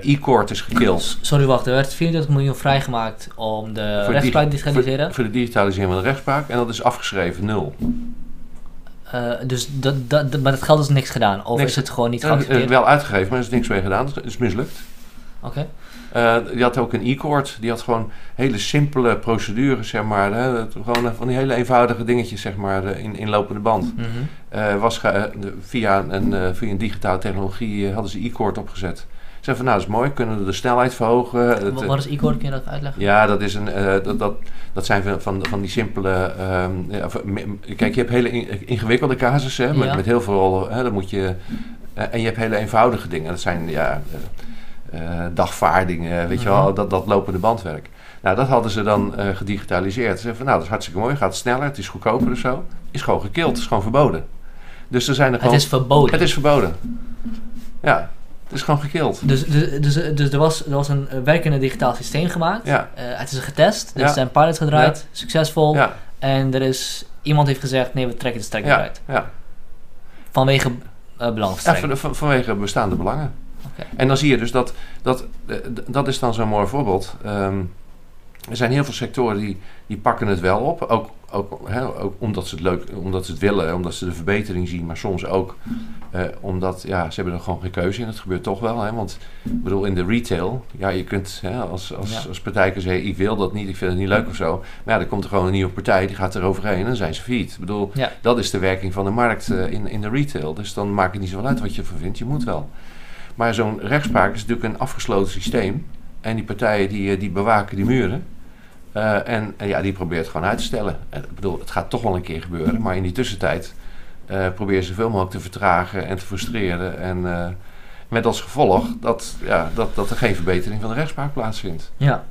E-court is gekild. Sorry, wacht. Er werd 34 miljoen vrijgemaakt om de voor rechtspraak te digitaliseren? Voor, voor de digitalisering van de rechtspraak en dat is afgeschreven, nul. Uh, dus dat, dat, maar dat geld is niks gedaan? Of is het gewoon niet geaccepteerd? Uh, wel uitgegeven, maar er is niks mee gedaan. Het is mislukt. Oké. Okay. Uh, die had ook een e-court. Die had gewoon hele simpele procedures, zeg maar. Hè, gewoon van die hele eenvoudige dingetjes, zeg maar, in, in lopende band. Mm -hmm. was via, een, via een digitale technologie hadden ze e-court opgezet. Zeggen van nou, dat is mooi, kunnen we de snelheid verhogen. Het, Wat, wat is e-core? Kun je dat uitleggen? Ja, dat, is een, eh, dat, dat, dat zijn van, van, van die simpele. ehm, ja, kijk, je hebt hele in- ingewikkelde casussen hè, met, Ja. met heel veel. Hè, dan moet je, eh, en je hebt hele eenvoudige dingen. Dat zijn ja, eh, eh, dagvaardingen, weet je wel, Mhm. dat, dat lopende bandwerk. Nou, dat hadden ze dan eh, gedigitaliseerd. Ze zeiden van nou, dat is hartstikke mooi, gaat sneller, het is goedkoper of zo. Is gewoon gekild, het is gewoon verboden. Dus er zijn er Het gewoon. is verboden. het is verboden. Ja, het is gewoon gekild. Dus, dus, dus, dus er, was, er was een eh, werkende digitaal systeem gemaakt. Ja, Eh, het is getest. Er Ja. zijn pilots gedraaid. Succesvol. ja, En er is... Iemand heeft gezegd, nee, we trekken de ja, uit. ja. Vanwege eh Ja, belangenverstrengeling. van, van- vanwege bestaande belangen. Oké. En dan zie je dus dat, dat, eh, dat is dan zo'n mooi voorbeeld. Ehm, er zijn heel veel sectoren die, die pakken het wel op. Ook, ook, hè, ook omdat ze het leuk, omdat ze het willen, omdat ze de verbetering zien. Maar soms ook eh, omdat, ja, ze hebben er gewoon geen keuze in. Het gebeurt toch wel. Hè, want ik bedoel, in de retail, ja, je kunt hè, als, als, Ja. als partij zeggen, ik wil dat niet, ik vind het niet leuk of zo. Maar ja, dan komt er gewoon een nieuwe partij, die gaat er overheen en dan zijn ze failliet. Ik bedoel, Ja. dat is de werking van de markt eh, in, in de retail. Dus dan maakt het niet zoveel uit wat je ervan vindt, je moet wel. Maar zo'n rechtspraak is natuurlijk een afgesloten systeem. En die partijen die, eh, die bewaken die muren. Eh, en en ja, die probeert gewoon uit te stellen. Ik bedoel, het gaat toch wel een keer gebeuren. Maar in die tussentijd eh probeer je zoveel mogelijk te vertragen en te frustreren. En eh, met als gevolg dat, ja, dat, dat er geen verbetering van de rechtspraak plaatsvindt. Ja.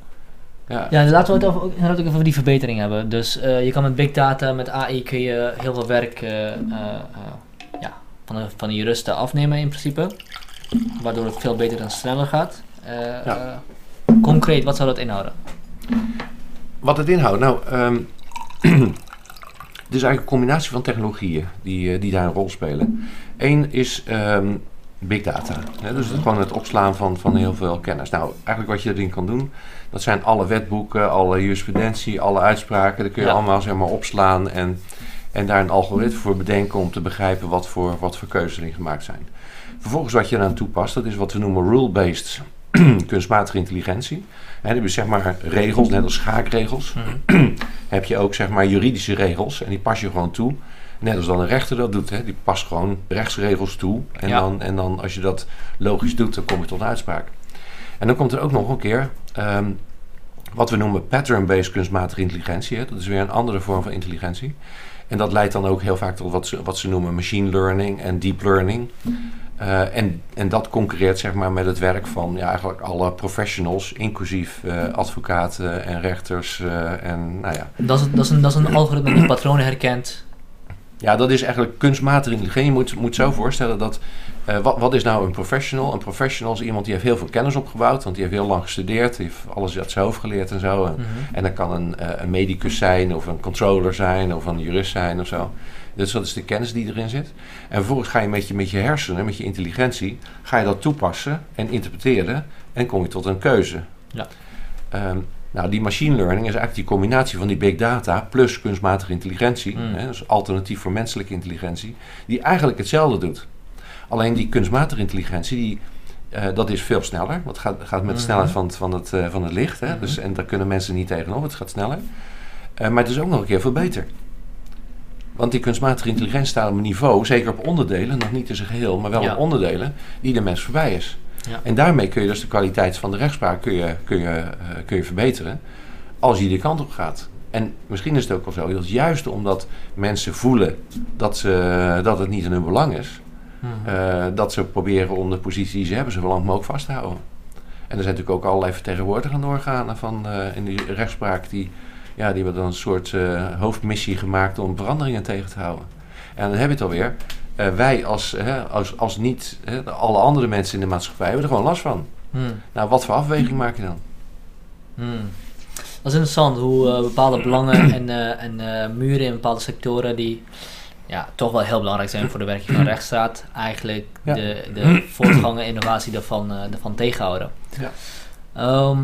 Ja, Ja, laten we het inderdaad ook even over die verbetering hebben. Dus je kan met big data, met AI kun je heel veel werk ja, van, de, van de juristen afnemen in principe. Waardoor het veel beter en sneller gaat. Ja. concreet, wat zou dat inhouden? Wat het inhoudt? Nou, ehm het is eigenlijk een combinatie van technologieën die, eh, die daar een rol spelen. Eén is ehm, big data. Hè? Dus het, gewoon het opslaan van, van heel veel kennis. Nou, eigenlijk wat je erin kan doen, dat zijn alle wetboeken, alle jurisprudentie, alle uitspraken. Dat kun je Ja. allemaal zeg maar, opslaan en, en daar een algoritme voor bedenken om te begrijpen wat voor, wat voor keuzes erin gemaakt zijn. Vervolgens wat je eraan toepast, dat is wat we noemen rule-based kunstmatige intelligentie. Heb je zeg maar regels, net als schaakregels heb je ook zeg maar juridische regels en die pas je gewoon toe. Net als dan een rechter dat doet, hè. die past gewoon rechtsregels toe. En, Ja. dan, en dan als je dat logisch doet, dan kom je tot een uitspraak. En dan komt er ook nog een keer ehm, wat we noemen pattern-based kunstmatige intelligentie. Hè. Dat is weer een andere vorm van intelligentie. En dat leidt dan ook heel vaak tot wat ze, wat ze noemen machine learning en deep learning. Eh, en, en dat concurreert zeg maar met het werk van ja, eigenlijk alle professionals, inclusief eh, advocaten en rechters eh, en nou ja. Dat is, dat, is een, dat is een algoritme die patronen herkent. Ja, dat is eigenlijk kunstmatige intelligentie. Je moet, moet zo voorstellen dat, wat, wat is nou een professional? Een professional is iemand die heeft heel veel kennis opgebouwd, want die heeft heel lang gestudeerd, die heeft alles uit zijn hoofd geleerd en zo. En, en dat kan een, een medicus zijn, of een controller zijn, of een jurist zijn of zo. Dus dat is de kennis die erin zit. En vervolgens ga je met je, met je hersenen, met je intelligentie, ga je dat toepassen en interpreteren en kom je tot een keuze. Ja. Ehm, nou, die machine learning is eigenlijk die combinatie van die big data plus kunstmatige intelligentie, Mm. hè, dus alternatief voor menselijke intelligentie, die eigenlijk hetzelfde doet. Alleen die kunstmatige intelligentie, die, eh, dat is veel sneller. Want het gaat, gaat met de Mhm. snelheid van het, van het, eh, van het licht. Hè? Mhm. dus, en daar kunnen mensen niet tegenop, het gaat sneller. Eh, maar het is ook nog een keer veel beter. Want die kunstmatige intelligentie staat op een niveau, zeker op onderdelen, nog niet in zijn geheel, maar wel Ja. op onderdelen, die de mens voorbij is. Ja. En daarmee kun je dus de kwaliteit van de rechtspraak kun je, kun je, eh, kun je verbeteren als je die kant op gaat. En misschien is het ook wel zo dat juist omdat mensen voelen dat, ze, dat het niet in hun belang is, Mhm. eh, dat ze proberen om de positie die ze hebben zo lang mogelijk vast te houden. En er zijn natuurlijk ook allerlei vertegenwoordigende organen van eh, in die rechtspraak die, ja, die hebben dan een soort eh, hoofdmissie gemaakt om veranderingen tegen te houden. En dan heb je het alweer. Eh, wij als, hè, als, als niet hè, alle andere mensen in de maatschappij hebben er gewoon last van. Mhm. Nou, wat voor afweging maak je dan? Hmm. Dat is interessant hoe eh, bepaalde belangen en, en muren in bepaalde sectoren die ja, toch wel heel belangrijk zijn voor de werking van rechtsstaat, eigenlijk Ja. de, de voortgang en innovatie daarvan, daarvan tegenhouden. Ja. Ehm,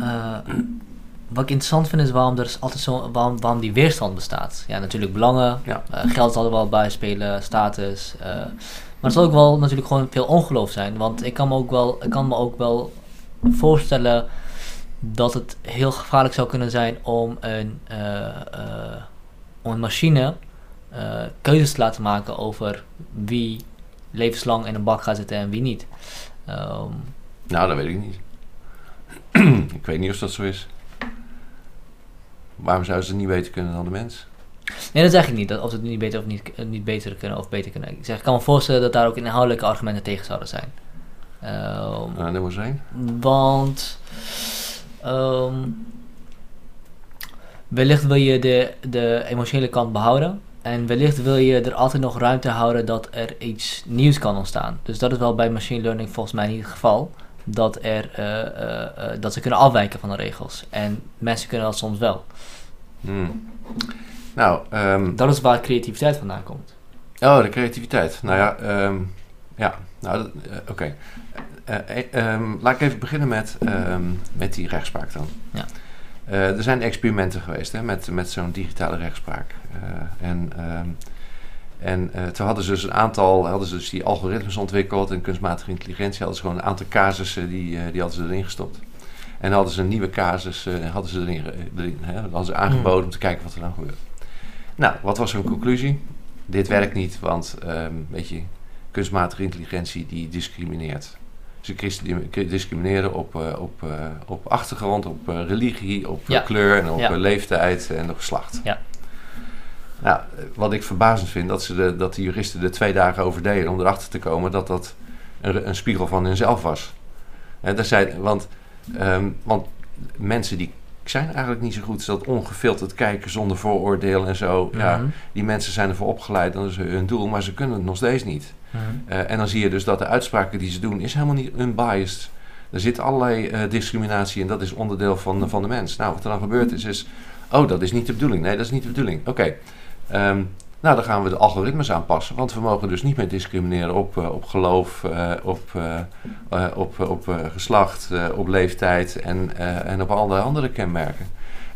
eh, wat ik interessant vind is waarom er altijd zo, waarom, waarom die weerstand bestaat. Ja, natuurlijk belangen, Ja. eh, geld zal er wel bij spelen, status. eh, maar het zal ook wel natuurlijk gewoon veel ongeloof zijn. Want ik kan me ook wel, ik kan me ook wel voorstellen dat het heel gevaarlijk zou kunnen zijn om een, om een machine keuzes te laten maken over wie levenslang in een bak gaat zitten en wie niet. Ehm, Nou, dat weet ik niet. ik weet niet of dat zo is. Waarom zouden ze het niet beter kunnen dan de mens? nee, dat zeg ik niet. Dat of ze het niet beter of niet, eh, niet beter kunnen of beter kunnen. Ik zeg, ik kan me voorstellen dat daar ook inhoudelijke argumenten tegen zouden zijn. Ehm, Nou, maar eens één. Want ehm, wellicht wil je de, de emotionele kant behouden. En wellicht wil je er altijd nog ruimte houden dat er iets nieuws kan ontstaan. Dus dat is wel bij machine learning volgens mij niet het geval. Dat, er, eh, eh, eh, dat ze kunnen afwijken van de regels. En mensen kunnen dat soms wel. Hmm. Nou, ehm, Dat is waar creativiteit vandaan komt. oh, de creativiteit. Nou ja, ehm, ja. Nou, oké. Eh, eh, ehm, laat ik even beginnen met, met die rechtspraak dan. Ja. Er zijn experimenten geweest hè, met, met zo'n digitale rechtspraak. En en eh, toen hadden ze dus een aantal, hadden ze dus die algoritmes ontwikkeld en kunstmatige intelligentie hadden ze gewoon een aantal casussen die, eh, die hadden ze erin gestopt. En hadden ze een nieuwe casus eh, hadden ze erin, hè, hadden ze aangeboden om te kijken wat er dan gebeurt. Nou, wat was hun conclusie? Dit werkt niet, want ehm, weet je, kunstmatige intelligentie die discrimineert. Ze discrimineren op, op, op achtergrond, op religie, op Ja. kleur en op Ja. leeftijd en op geslacht. Ja. Nou, wat ik verbazend vind, dat, ze de, dat de juristen er twee dagen over deden om erachter te komen dat dat een, een spiegel van hunzelf was. Hè, daar zei, want, ehm, want mensen die zijn eigenlijk niet zo goed, is dat ongefilterd kijken zonder vooroordeel en zo. Ja, Mhm. die mensen zijn ervoor opgeleid, dat is hun doel, maar ze kunnen het nog steeds niet. Mhm. Eh, en dan zie je dus dat de uitspraken die ze doen, is helemaal niet unbiased. Er zit allerlei eh, discriminatie en dat is onderdeel van, van de mens. Nou, wat er dan gebeurt is, is, oh, dat is niet de bedoeling. Nee, dat is niet de bedoeling. Oké, ehm, nou dan gaan we de algoritmes aanpassen, want we mogen dus niet meer discrimineren op, eh, op geloof, eh, op, eh, op, op geslacht, op leeftijd en, en op allerlei andere kenmerken.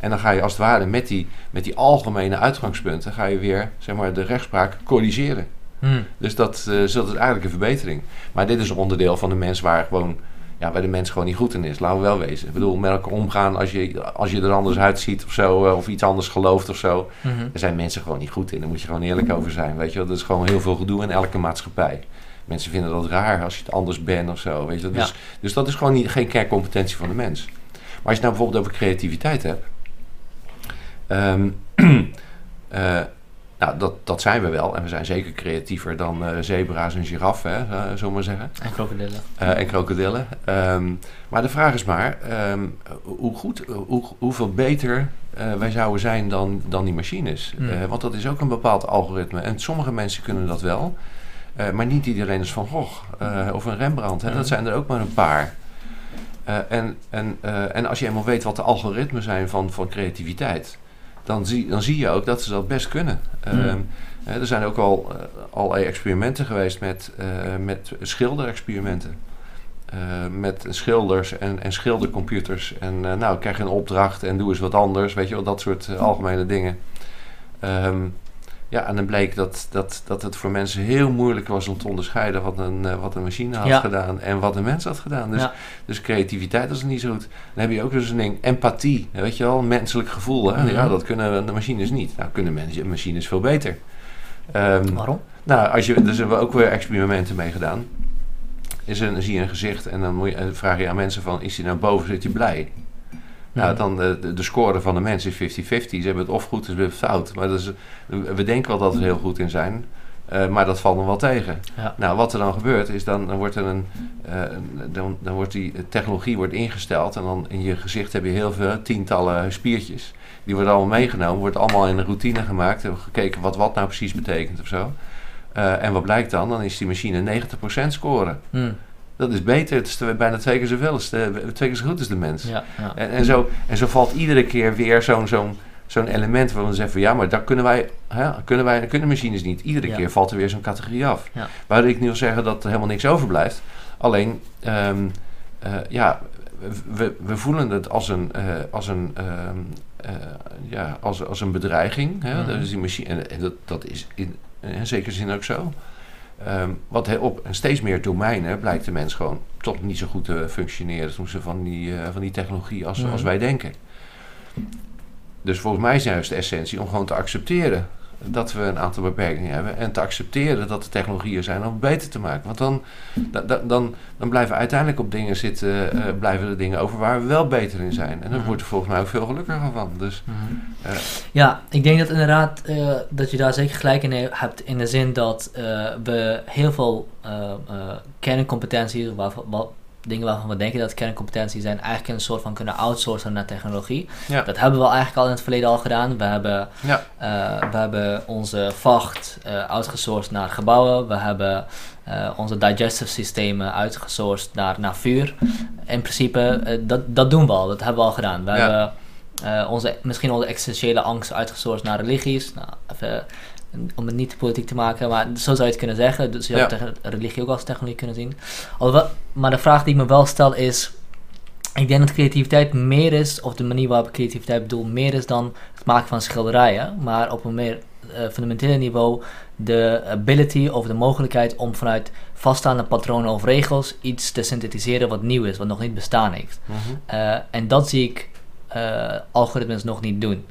En dan ga je als het ware met die, met die algemene uitgangspunten, ga je weer zeg maar, de rechtspraak corrigeren. Mhm. Dus dat, eh, dat is eigenlijk een verbetering. Maar dit is een onderdeel van de mens waar gewoon, ja, waar de mens gewoon niet goed in is. Laten we wel wezen. Ik bedoel, met elkaar omgaan als je, als je er anders uitziet of zo, eh, of iets anders gelooft of zo. Mhm. Daar zijn mensen gewoon niet goed in. Daar moet je gewoon eerlijk over zijn. Weet je wel, dat is gewoon heel veel gedoe in elke maatschappij. Mensen vinden dat raar als je het anders bent of zo. Weet je wel. Dus, dus dat is gewoon niet, geen kerncompetentie van de mens. Maar als je nou bijvoorbeeld over creativiteit hebt. eh, nou, dat, dat zijn we wel. En we zijn zeker creatiever dan eh, zebra's en giraffen, hè, eh, zullen maar zeggen. En krokodillen. Eh, en krokodillen. Ehm, maar de vraag is maar, ehm, hoe goed, hoe, hoeveel beter wij zouden zijn dan, dan die machines. Hmm. Want dat is ook een bepaald algoritme. En sommige mensen kunnen dat wel. Maar niet iedereen is Van Gogh of een Rembrandt. Hè? Hmm. Dat zijn er ook maar een paar. En, en, en als je eenmaal weet wat de algoritmen zijn van, van creativiteit... Dan zie, dan zie je ook dat ze dat best kunnen. Hmm. Ehm, eh, er zijn ook al eh, allerlei experimenten geweest met, eh, met schilderexperimenten. Eh, met schilders en, en schildercomputers. En eh, nou, krijg je een opdracht en doe eens wat anders. Weet je wel, dat soort eh, algemene dingen. Ehm, ja, en dan bleek dat, dat, dat het voor mensen heel moeilijk was om te onderscheiden wat een, eh, wat een machine had Ja. gedaan en wat een mens had gedaan. Dus, Ja. dus creativiteit is niet zo goed. Dan heb je ook dus een ding, empathie. Weet je wel, menselijk gevoel. Hè? Mhm. Ja, dat kunnen de machines niet. Nou, kunnen mensen, machines veel beter. Ehm, Waarom? nou, als je, dus hebben we ook weer experimenten mee gedaan. Is dan zie je een gezicht en dan moet je, en vraag je aan mensen van, is hij nou boven, zit hij blij? Nou, dan de, de, de score van de mensen is 50-50. Ze hebben het of goed ze hebben het fout. Maar dat is, we denken wel dat we er heel goed in zijn. eh, maar dat valt nog wel tegen. Ja. Nou, wat er dan gebeurt is, dan, dan wordt er een, eh, dan, dan wordt die technologie wordt ingesteld en dan in je gezicht heb je heel veel tientallen spiertjes. Die worden allemaal meegenomen, wordt allemaal in een routine gemaakt. We hebben gekeken wat wat nou precies betekent of zo. Eh, en wat blijkt dan? Dan is die machine 90% scoren. Mhm. Dat is beter, het is bijna twee keer zoveel, het is eh, twee keer zo goed als de mens. Ja, ja. En, en, zo, en zo valt iedere keer weer zo'n zo'n zo'n element waarvan we zeggen van ja, maar dat kunnen wij, hè, kunnen wij, kunnen machines niet. Iedere Ja. keer valt er weer zo'n categorie af. Ja. Waardoor ik niet wil zeggen dat er helemaal niks overblijft. Alleen, ehm, eh, ja, we, we voelen het als een, eh, als een, ehm, eh, ja, als, als een bedreiging. Hè? Mhm. Dat is die machine, en, en dat, dat is in, in zekere zin ook zo. Ehm, wat he- op en steeds meer domeinen blijkt de mens gewoon toch niet zo goed te functioneren toen ze van die, eh, van die technologie als, Mhm. als wij denken. Dus volgens mij is juist de essentie om gewoon te accepteren dat we een aantal beperkingen hebben. En te accepteren dat er technologieën zijn om het beter te maken. Want dan, dan, dan blijven we uiteindelijk op dingen zitten, uh, blijven er dingen over waar we wel beter in zijn. En dan mm wordt er volgens mij ook veel gelukkiger van. Dus, uh, ja, ik denk dat inderdaad uh, dat je daar zeker gelijk in hebt. In de zin dat we heel veel kerncompetenties, wat dingen waarvan we denken dat kerncompetenties zijn, eigenlijk een soort van kunnen outsourcen naar technologie. Ja. Dat hebben we eigenlijk al in het verleden al gedaan. We hebben, ja. uh, we hebben onze vacht uh, outgesourced naar gebouwen. We hebben uh, onze digestive systemen uitgesourced naar, naar vuur. In principe, dat, dat doen we al. Dat hebben we al gedaan. We hebben onze, misschien onze existentiële angst uitgesourced naar religies. Nou, even om het niet te politiek te maken, maar zo zou je het kunnen zeggen. Dus je zou religie ook als technologie kunnen zien. maar de vraag die ik me wel stel is, ik denk dat creativiteit meer is, of de manier waarop ik creativiteit bedoel, meer is dan het maken van schilderijen, maar op een meer uh, fundamentele niveau de ability of de mogelijkheid om vanuit vaststaande patronen of regels iets te synthetiseren wat nieuw is, wat nog niet bestaan heeft. Mhm. Eh, en dat zie ik uh, algoritmes nog niet doen.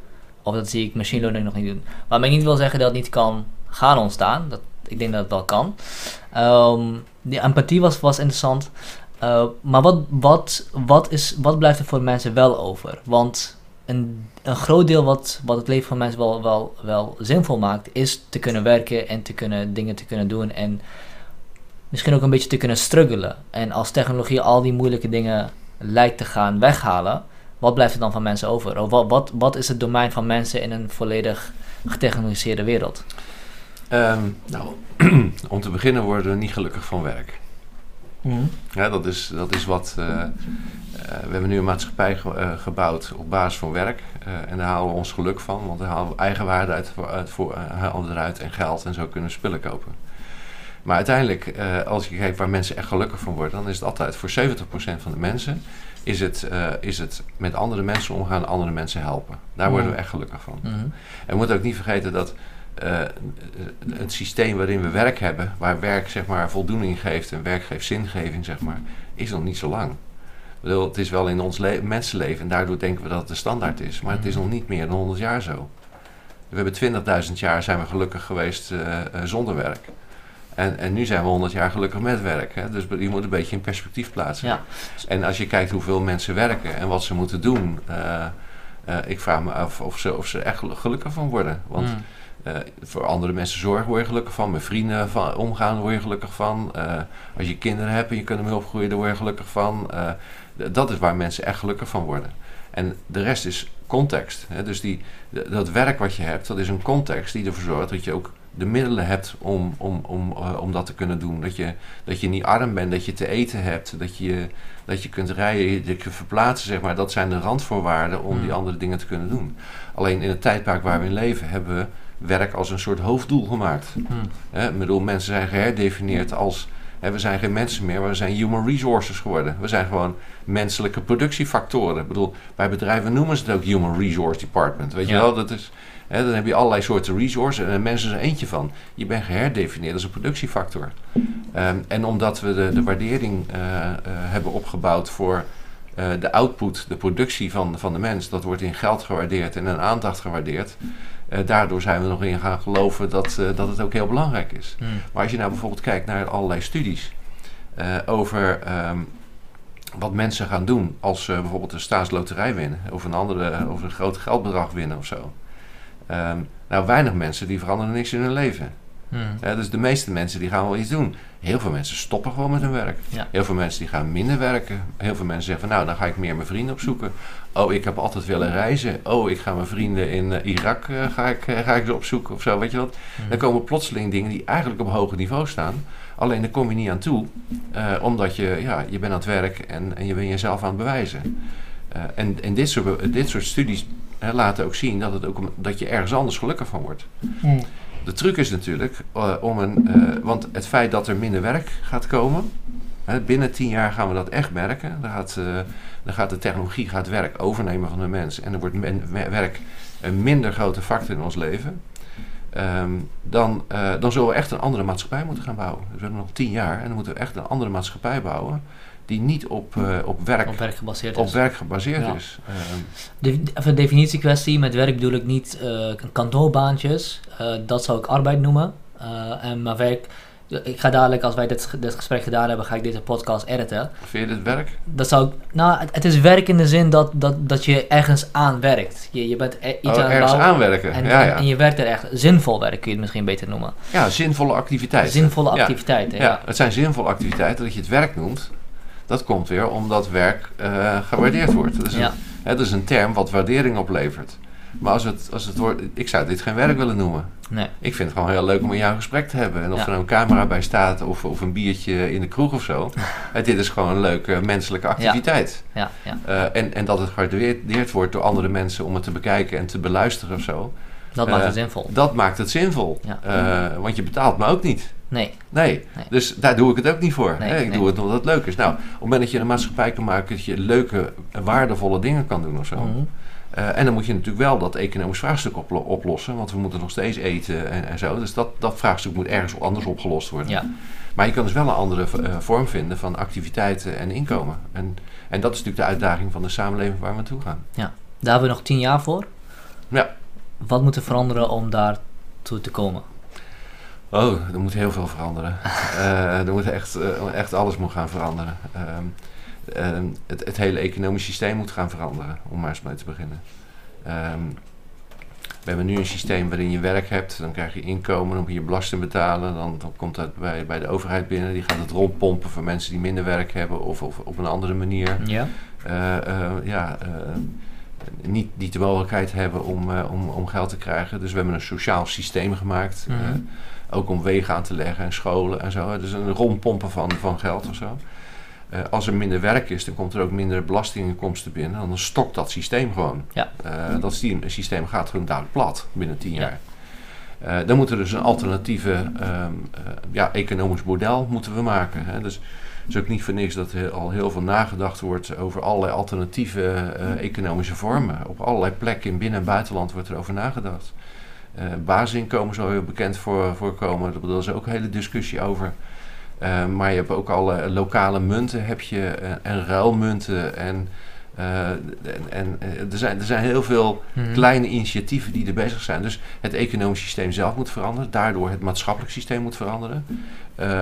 Of dat zie ik machine learning nog niet doen. Waarmee ik niet wil zeggen dat het niet kan gaan ontstaan. Dat, ik denk dat het wel kan. Um, die empathie was, was interessant. Uh, maar wat, wat, wat, is, wat blijft er voor mensen wel over? Want een, een groot deel wat, wat het leven van mensen wel, wel, wel zinvol maakt, is te kunnen werken en te kunnen dingen te kunnen doen. En misschien ook een beetje te kunnen struggelen. En als technologie al die moeilijke dingen lijkt te gaan weghalen, wat blijft er dan van mensen over? Of wat, wat, wat is het domein van mensen in een volledig getechnologiseerde wereld? Ehm, nou, om te beginnen worden we niet gelukkig van werk. Mhm. Ja, dat is, dat is wat. Uh, we hebben nu een maatschappij uh, gebouwd op basis van werk. en daar halen we ons geluk van, want daar halen we eigenwaarde uit, uit voor, halen eruit en geld en zo kunnen we spullen kopen. Maar uiteindelijk, als je kijkt waar mensen echt gelukkig van worden, dan is het altijd voor 70% van de mensen is het, uh, is het met andere mensen omgaan, andere mensen helpen. Daar worden we echt gelukkig van. Mhm. En we moeten ook niet vergeten dat uh, het systeem waarin we werk hebben, waar werk zeg maar voldoening geeft en werk geeft zingeving, zeg maar, is nog niet zo lang. Bedoel, het is wel in ons mensenleven en daardoor denken we dat het de standaard is, maar het is mhm. nog niet meer dan 100 jaar zo. We hebben 20.000 jaar zijn we gelukkig geweest uh, zonder werk. En, en nu zijn we 100 jaar gelukkig met werk. Hè? Dus je moet een beetje in perspectief plaatsen. Ja. En als je kijkt hoeveel mensen werken en wat ze moeten doen, uh, uh, ik vraag me af of ze, of ze echt gelukkig van worden. Want mm. uh, voor andere mensen zorgen word je gelukkig van. Met vrienden van, omgaan word je gelukkig van. als je kinderen hebt en je kunt ermee opgroeien, daar word je gelukkig van. dat is waar mensen echt gelukkig van worden. En de rest is context. Hè? Dus die, dat werk wat je hebt, dat is een context die ervoor zorgt dat je ook de middelen hebt om, om, om, uh, om dat te kunnen doen. Dat je, dat je niet arm bent, dat je te eten hebt, dat je, dat je kunt rijden, dat je verplaatsen, zeg maar. Dat zijn de randvoorwaarden om die hmm. andere dingen te kunnen doen. Alleen in het tijdperk waar we in leven hebben we werk als een soort hoofddoel gemaakt. Hmm. ik bedoel, mensen zijn geherdefinieerd als... Hè, we zijn geen mensen meer, maar we zijn human resources geworden. We zijn gewoon menselijke productiefactoren. Ik bedoel, bij bedrijven noemen ze het ook human resource department. Weet je wel, dat is dan heb je allerlei soorten resources en mensen zijn er eentje van. Je bent geherdefinieerd als een productiefactor. Um, en omdat we de, de waardering uh, uh, hebben opgebouwd voor uh, de output, de productie van, van de mens, dat wordt in geld gewaardeerd en in aandacht gewaardeerd. Daardoor zijn we nog in gaan geloven dat, dat het ook heel belangrijk is. Hmm. Maar als je nou bijvoorbeeld kijkt naar allerlei studies over um, wat mensen gaan doen als ze bijvoorbeeld een staatsloterij winnen, of een andere, of een groot geldbedrag winnen of zo. Ehm, nou, weinig mensen die veranderen niks in hun leven. Hmm. dus de meeste mensen die gaan wel iets doen. Heel veel mensen stoppen gewoon met hun werk. Heel veel mensen die gaan minder werken. Heel veel mensen zeggen van nou, dan ga ik meer mijn vrienden opzoeken. Oh, ik heb altijd willen reizen. Oh, ik ga mijn vrienden in uh, Irak uh, ga ik, uh, ga ik ze opzoeken of zo, weet je wat. Hmm. Dan komen plotseling dingen die eigenlijk op hoger niveau staan. Alleen daar kom je niet aan toe. omdat je, ja, je bent aan het werk en, en je bent jezelf aan het bewijzen. en en dit, soort, dit soort studies laten ook zien dat, het ook, dat je ergens anders gelukkig van wordt. Hmm. De truc is natuurlijk om een. Want het feit dat er minder werk gaat komen. Binnen tien jaar gaan we dat echt merken. Dan gaat, dan gaat de technologie gaat werk overnemen van de mens. En er wordt men, werk een minder grote factor in ons leven. Um, dan, dan zullen we echt een andere maatschappij moeten gaan bouwen. Dus we hebben nog tien jaar en dan moeten we echt een andere maatschappij bouwen die niet op, uh, op, werk, op werk gebaseerd op is. Werk gebaseerd is. De, even een definitiekwestie. Met werk bedoel ik niet uh, kantoorbaantjes. Dat zou ik arbeid noemen. en mijn werk ik ga dadelijk, als wij dit, dit gesprek gedaan hebben, ga ik deze podcast editen. Vind je dit werk? Dat zou nou, het, het, is werk in de zin dat, dat, dat je ergens aan werkt. Je, je bent e- iets oh, aan het bouwen. aanwerken. En, ja, ja. en je werkt er echt. Zinvol werk kun je het misschien beter noemen. Ja, zinvolle activiteiten. Zinvolle activiteiten, ja. ja. Het zijn zinvolle activiteiten. Dat je het werk noemt, dat komt weer omdat werk uh, gewaardeerd wordt. Dat is, een, hè, dat is een term wat waardering oplevert. Maar als het, als het wordt, ik zou dit geen werk willen noemen. Nee. Ik vind het gewoon heel leuk om met jou een gesprek te hebben. En of er nou een camera bij staat of, of een biertje in de kroeg of zo. dit is gewoon een leuke menselijke activiteit. Ja. Ja. Uh, en, en dat het gewaardeerd wordt door andere mensen om het te bekijken en te beluisteren of zo. Dat maakt het zinvol. Dat maakt het zinvol. Uh, want je betaalt me ook niet. Nee. nee. nee. Dus daar doe ik het ook niet voor. Nee, hè? Ik nee. doe het omdat het leuk is. Nou, op het moment dat je een maatschappij kan maken dat je leuke, waardevolle dingen kan doen of zo. Mm -hmm. Uh, en dan moet je natuurlijk wel dat economisch vraagstuk oplo oplossen, want we moeten nog steeds eten en, en zo. Dus dat, dat vraagstuk moet ergens anders opgelost worden. Ja. Maar je kan dus wel een andere uh, vorm vinden van activiteiten en inkomen. En, en dat is natuurlijk de uitdaging van de samenleving waar we naartoe gaan. Ja, daar hebben we nog tien jaar voor. Ja. Wat moet er veranderen om daartoe te komen? Oh, er moet heel veel veranderen. uh, er moet echt, echt alles moet gaan veranderen. Um, uh, het, het, hele economisch systeem moet gaan veranderen, om maar eens mee te beginnen. Um, we hebben nu een systeem waarin je werk hebt, dan krijg je inkomen, dan moet je belasting betalen, dan, dan komt dat bij, bij de overheid binnen, die gaat het rondpompen voor mensen die minder werk hebben of, of op een andere manier. Ja. Uh, uh, ja niet, niet de mogelijkheid hebben om, om, om geld te krijgen. Dus we hebben een sociaal systeem gemaakt, Mm -hmm. ook om wegen aan te leggen en scholen en zo. Dus een rondpompen van, van geld of zo. Uh, als er minder werk is, dan komt er ook minder belastinginkomsten binnen. Dan stokt dat systeem gewoon. Ja. Uh, dat systeem, systeem gaat gewoon dadelijk plat binnen tien jaar. Ja. Uh, dan moet er dus een alternatieve um, ja, economisch model moeten we maken. Hè. Dus het is ook niet voor niks dat er al heel veel nagedacht wordt over allerlei alternatieve economische vormen. Op allerlei plekken in binnen- en buitenland wordt er over nagedacht. basisinkomen zou heel bekend voor, voorkomen. Daar is ook een hele discussie over. Uh, maar je hebt ook alle lokale munten heb je, uh, en ruilmunten. En, uh, en, en er, zijn, er zijn heel veel Mhm. kleine initiatieven die er bezig zijn. Dus het economisch systeem zelf moet veranderen. Daardoor het maatschappelijk systeem moet veranderen.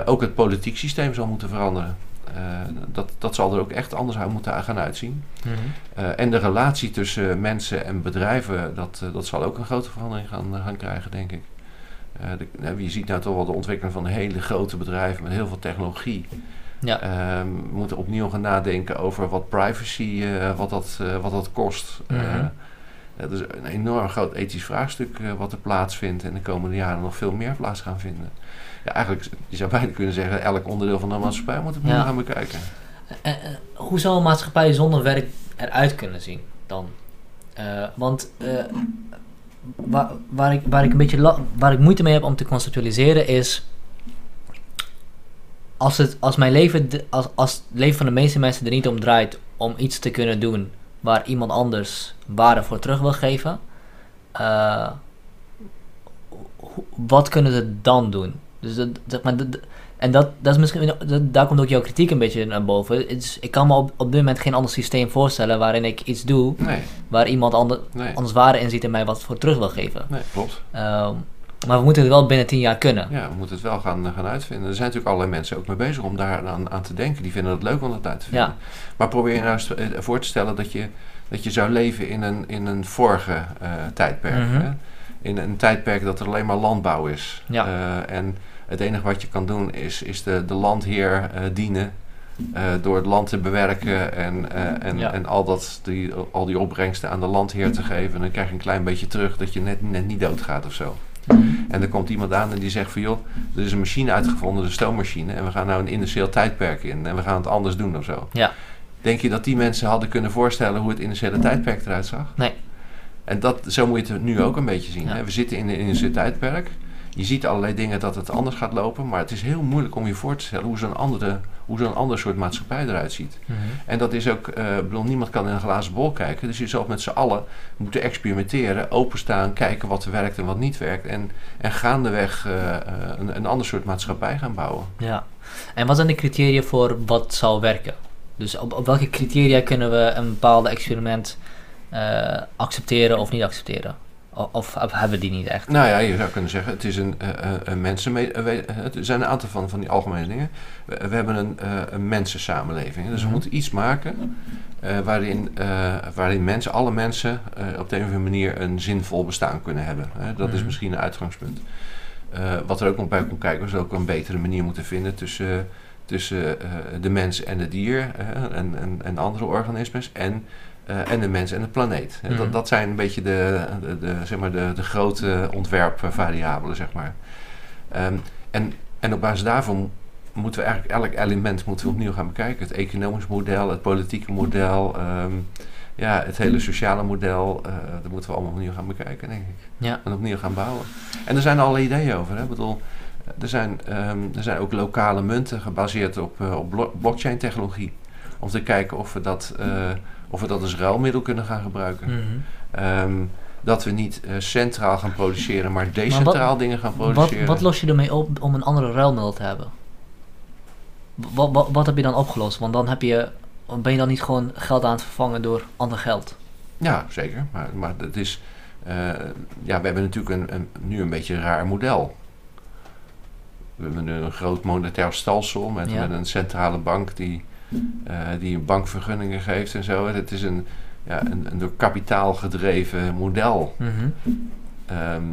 ook het politiek systeem zal moeten veranderen. dat, dat zal er ook echt anders uit moeten gaan uitzien. Mhm. en de relatie tussen mensen en bedrijven, dat, dat zal ook een grote verandering gaan, gaan krijgen, denk ik. Uh, de, je ziet nou toch wel de ontwikkeling van hele grote bedrijven met heel veel technologie. Ja. Uh, we moeten opnieuw gaan nadenken over wat privacy, uh, wat, dat, wat dat kost. Mm -hmm. dat is een enorm groot ethisch vraagstuk wat er plaatsvindt en de komende jaren nog veel meer plaats gaan vinden. Ja, eigenlijk, je zou bijna kunnen zeggen, elk onderdeel van de maatschappij moet we Ja. gaan bekijken. hoe zou een maatschappij zonder werk eruit kunnen zien dan? Want waar, waar, ik, waar ik een beetje waar ik moeite mee heb om te conceptualiseren is. Als, het, als mijn leven, als, als het leven van de meeste mensen er niet om draait om iets te kunnen doen waar iemand anders waarde voor terug wil geven, uh, wat kunnen ze dan doen? Dus dat, maar, en dat, dat is misschien, dat, daar komt ook jouw kritiek een beetje naar boven. Is, ik kan me op, op dit moment geen ander systeem voorstellen waarin ik iets doe Nee, waar iemand ander, nee, anders waarde in ziet en mij wat voor terug wil geven. nee klopt. Ehm, maar we moeten het wel binnen tien jaar kunnen. Ja, we moeten het wel gaan, gaan uitvinden. Er zijn natuurlijk allerlei mensen ook mee bezig om daar aan, aan te denken. Die vinden het leuk om dat uit te vinden. Ja. Maar probeer je nou eens eh, voor te stellen dat je, dat je zou leven in een, in een vorige eh, tijdperk. Mhm. hè? In een tijdperk dat er alleen maar landbouw is. Ja. Eh, en het enige wat je kan doen is, is de, de landheer eh, dienen. eh, door het land te bewerken en, eh, en, Ja. en al, dat, die, al die opbrengsten aan de landheer te geven. En dan krijg je een klein beetje terug dat je net, net niet doodgaat of zo. En er komt iemand aan en die zegt van joh, er is een machine uitgevonden, de stoommachine. En we gaan nou een industrieel tijdperk in en we gaan het anders doen of zo. Ja. Denk je dat die mensen hadden kunnen voorstellen hoe het industriële tijdperk eruit zag? Nee. En dat, zo moet je het nu ook een beetje zien. Ja. Hè? We zitten in een industrieel tijdperk. Je ziet allerlei dingen dat het anders gaat lopen, maar het is heel moeilijk om je voor te stellen hoe zo'n andere, hoe zo'n ander soort maatschappij eruit ziet. Mhm. En dat is ook, ik bedoel, niemand kan in een glazen bol kijken. Dus je zult met z'n allen moeten experimenteren, openstaan, kijken wat er werkt en wat niet werkt. En, en gaandeweg eh, eh, een, een ander soort maatschappij gaan bouwen. Ja. En wat zijn de criteria voor wat zal werken? Dus op, op welke criteria kunnen we een bepaalde experiment uh, accepteren of niet accepteren? Of, of, hebben die niet echt? Nou ja, je zou kunnen zeggen, het is een, uh, een mensen... Het zijn een aantal van, van die algemene dingen. We, we hebben een, uh, een mensensamenleving. Dus we mhm. moeten iets maken waarin, waarin mensen, alle mensen op de een of andere manier een zinvol bestaan kunnen hebben. dat is mhm. misschien een uitgangspunt. wat er ook nog bij komt kijken, is ook een betere manier moeten vinden tussen tussen de mens en het dier en, en, en andere organismes en uh, en de mens en de planeet. dat, mhm. dat zijn een beetje de, de, de, zeg maar de, de grote ontwerpvariabelen, zeg maar. Um, en, en op basis daarvan moeten we eigenlijk elk element moeten we opnieuw gaan bekijken. Het economisch model, het politieke model, um, ja, het hele sociale model. Uh, dat moeten we allemaal opnieuw gaan bekijken, denk ik. Ja. En opnieuw gaan bouwen. En er zijn alle ideeën over. Hè? Ik bedoel, er zijn, um, er zijn ook lokale munten gebaseerd op, uh, op blockchain technologie. Om te kijken of we dat... Uh, of we dat als ruilmiddel kunnen gaan gebruiken. Mhm. Ehm, dat we niet uh, centraal gaan produceren, maar decentraal dingen gaan produceren. Wat, wat, los je ermee op om een andere ruilmiddel te hebben? Wat, wat, wat, heb je dan opgelost? Want dan heb je, ben je dan niet gewoon geld aan het vervangen door ander geld? Ja, zeker. Maar, maar het is, uh, ja, we hebben natuurlijk een, een, nu een beetje een raar model. We hebben een groot monetair stelsel met, met een centrale bank die die bankvergunningen geeft en zo. Het is een, ja, een, een door kapitaal gedreven model. Mhm. Ehm,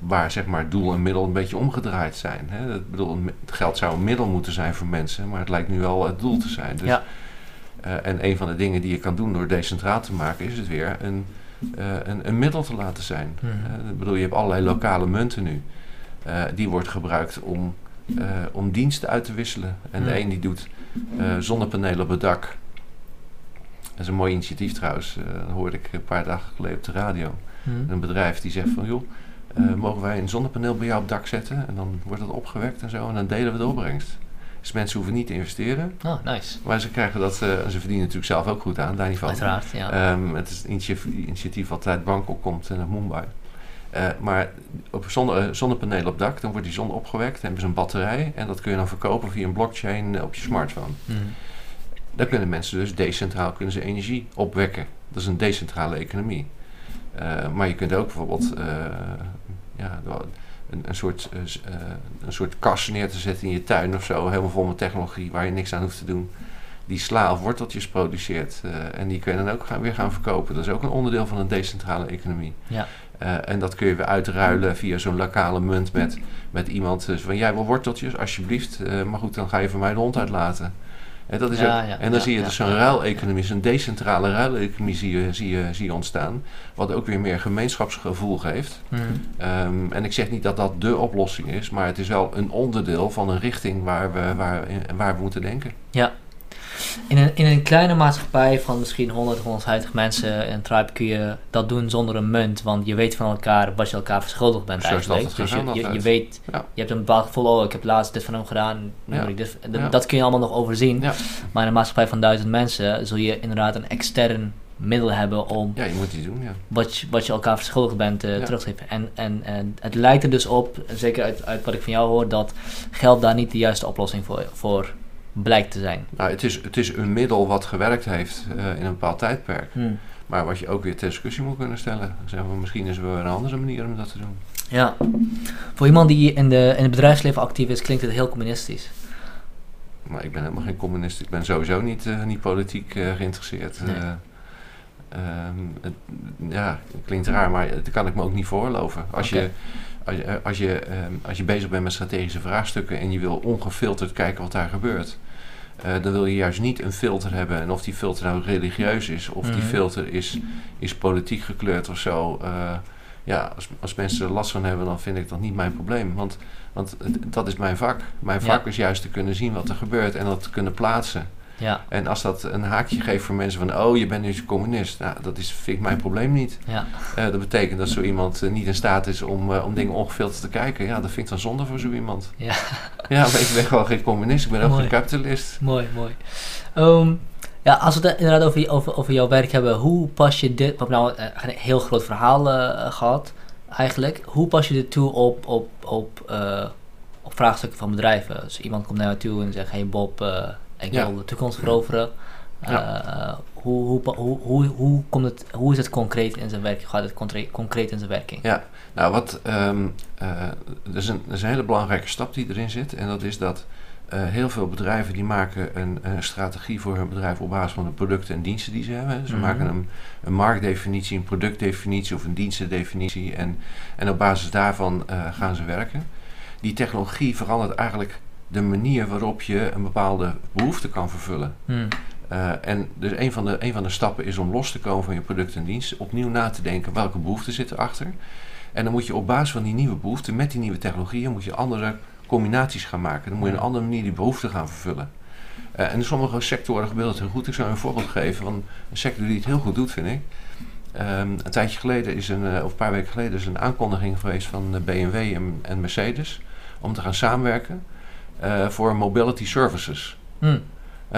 waar zeg maar doel en middel een beetje omgedraaid zijn. Hè? Dat bedoel, het geld zou een middel moeten zijn voor mensen, maar het lijkt nu wel het doel te zijn. Dus, ja. uh, en een van de dingen die je kan doen door decentraal te maken, is het weer een, uh, een, een, middel te laten zijn. Mm ik bedoel, je hebt allerlei lokale munten nu. die wordt gebruikt om, om diensten uit te wisselen. En de een die doet zonnepanelen op het dak. Dat is een mooi initiatief trouwens. Uh, dat hoorde ik een paar dagen geleden op de radio. Hmm. Een bedrijf die zegt van joh, uh, mogen wij een zonnepaneel bij jou op het dak zetten? En dan wordt het opgewekt en zo. En dan delen we de opbrengst. Dus mensen hoeven niet te investeren. Oh, nice. Maar ze krijgen dat, uh, ze verdienen natuurlijk zelf ook goed aan, daar niet van. Uiteraard, ja. Um, het is een initiatief, initiatief wat uit Bangkok komt en uit Mumbai. Uh, maar op zonne, uh, zonnepanelen op dak, dan wordt die zon opgewekt, dan hebben ze een batterij en dat kun je dan verkopen via een blockchain uh, op je smartphone. Mm. Dan kunnen mensen dus decentraal kunnen ze energie opwekken. Dat is een decentrale economie. maar je kunt ook bijvoorbeeld ja, een, een, soort, een soort kast neer te zetten in je tuin of zo, helemaal vol met technologie waar je niks aan hoeft te doen die sla of worteltjes produceert. en die kun je dan ook gaan, weer gaan verkopen. Dat is ook een onderdeel van een decentrale economie. Ja. Uh, en dat kun je weer uitruilen via zo'n lokale munt met, met iemand. Dus van jij wil worteltjes, alsjeblieft. Uh, maar goed, dan ga je voor mij de hond uitlaten. En, dat is ja, ook, ja, en dan zie je dus zo'n ruileconomie, zo'n decentrale ruileconomie zie je, zie, je, zie je ontstaan. Wat ook weer meer gemeenschapsgevoel geeft. Mm. Um, en ik zeg niet dat dat de oplossing is, maar het is wel een onderdeel van een richting waar we, waar, waar we moeten denken. Ja, in een, in een kleine maatschappij van misschien 100, 150 mensen in een tribe kun je dat doen zonder een munt. Want je weet van elkaar wat je elkaar verschuldigd bent eigenlijk. Dus je, je, je, weet, je hebt een bepaald gevoel, oh ik heb laatst dit van hem gedaan. Dit, dat kun je allemaal nog overzien. Maar in een maatschappij van duizend mensen zul je inderdaad een extern middel hebben om ja, je moet die doen, ja. wat, je, wat je elkaar verschuldigd bent uh, terug te geven. En, en, en het lijkt er dus op, zeker uit, uit wat ik van jou hoor, dat geld daar niet de juiste oplossing voor, voor blijkt te zijn. Nou, het is, het is een middel wat gewerkt heeft uh, in een bepaald tijdperk. Hmm. Maar wat je ook weer ter discussie moet kunnen stellen. Zeggen we, misschien is er wel een andere manier om dat te doen. Ja. Voor iemand die in, de, in het bedrijfsleven actief is, klinkt het heel communistisch. Maar ik ben helemaal geen communist. Ik ben sowieso niet, uh, niet politiek uh, geïnteresseerd. Nee. Um, het, ja, het klinkt raar, maar dat kan ik me ook niet voorloven. Als okay. je als je, als, je, ehm, als je bezig bent met strategische vraagstukken en je wil ongefilterd kijken wat daar gebeurt, uh, dan wil je juist niet een filter hebben. En of die filter nou religieus is, of die mhm. filter is, is politiek gekleurd of zo. Uh, ja, als, als mensen er last van hebben, dan vind ik dat niet mijn probleem. Want, want dat is mijn vak. Mijn vak is juist te kunnen zien wat er gebeurt en dat te kunnen plaatsen. Ja. En als dat een haakje geeft voor mensen van, oh, je bent nu communist, nou, dat is, vind ik mijn probleem niet. Ja. Uh, dat betekent dat zo iemand uh, niet in staat is om, uh, om dingen ongefilterd te kijken. Ja, dat vind ik dan zonde voor zo iemand. Ja, ja maar ik ben gewoon geen communist, ik ben ook geen kapitalist. Mooi, mooi. Um, ja, als we het inderdaad over, over, over jouw werk hebben, hoe pas je dit, we hebben nou een heel groot verhaal gehad eigenlijk, hoe pas je dit toe op, op, op, op vraagstukken van bedrijven? Dus iemand komt naar jou toe en zegt, hey Bob ik wil de toekomst veroveren. Ja. Eh, hoe, hoe, hoe, hoe, hoe, komt het, hoe is het concreet in zijn werking? Gaat het concreet, in zijn werking? Ja, nou wat, ehm eh, er, is een, er is een hele belangrijke stap die erin zit. En dat is dat eh, heel veel bedrijven die maken een, een strategie voor hun bedrijf op basis van de producten en diensten die ze hebben. Ze Mhm. maken een, een marktdefinitie, een productdefinitie of een dienstendefinitie. En, en op basis daarvan eh, gaan ze werken. Die technologie verandert eigenlijk de manier waarop je een bepaalde behoefte kan vervullen. Hmm. Eh, en dus een van, de, een van de stappen is om los te komen van je product en dienst. Opnieuw na te denken welke behoeften zitten erachter. En dan moet je op basis van die nieuwe behoeften, met die nieuwe technologieën, moet je andere combinaties gaan maken. Dan moet je op een andere manier die behoeften gaan vervullen. Eh, en in sommige sectoren gebeurt het heel goed. Ik zou een voorbeeld geven van een sector die het heel goed doet, vind ik. Ehm, een tijdje geleden is een, eh, of een paar weken geleden is een aankondiging geweest van BMW en, en Mercedes om te gaan samenwerken voor mobility services. Hmm.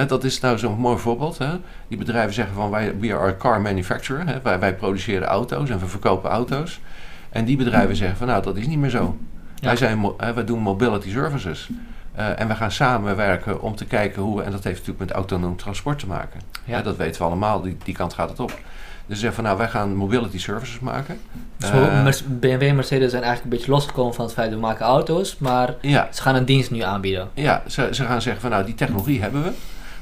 Dat is nou zo'n mooi voorbeeld. Hè? Die bedrijven zeggen van wij we are a car manufacturer. Hè? Wij, wij produceren auto's en we verkopen auto's. En die bedrijven zeggen van nou dat is niet meer zo. Ja. Wij, zijn, wij doen mobility services. Eh, en we gaan samenwerken om te kijken hoe we, en dat heeft natuurlijk met autonoom transport te maken. Ja. Dat weten we allemaal, die, die kant gaat het op. Dus ze zeggen van nou wij gaan mobility services maken. Dus Eh, BMW en Mercedes zijn eigenlijk een beetje losgekomen van het feit dat we maken auto's, maar Ja, ze gaan een dienst nu aanbieden. Ja, ze, ze gaan zeggen van nou, die technologie hebben we.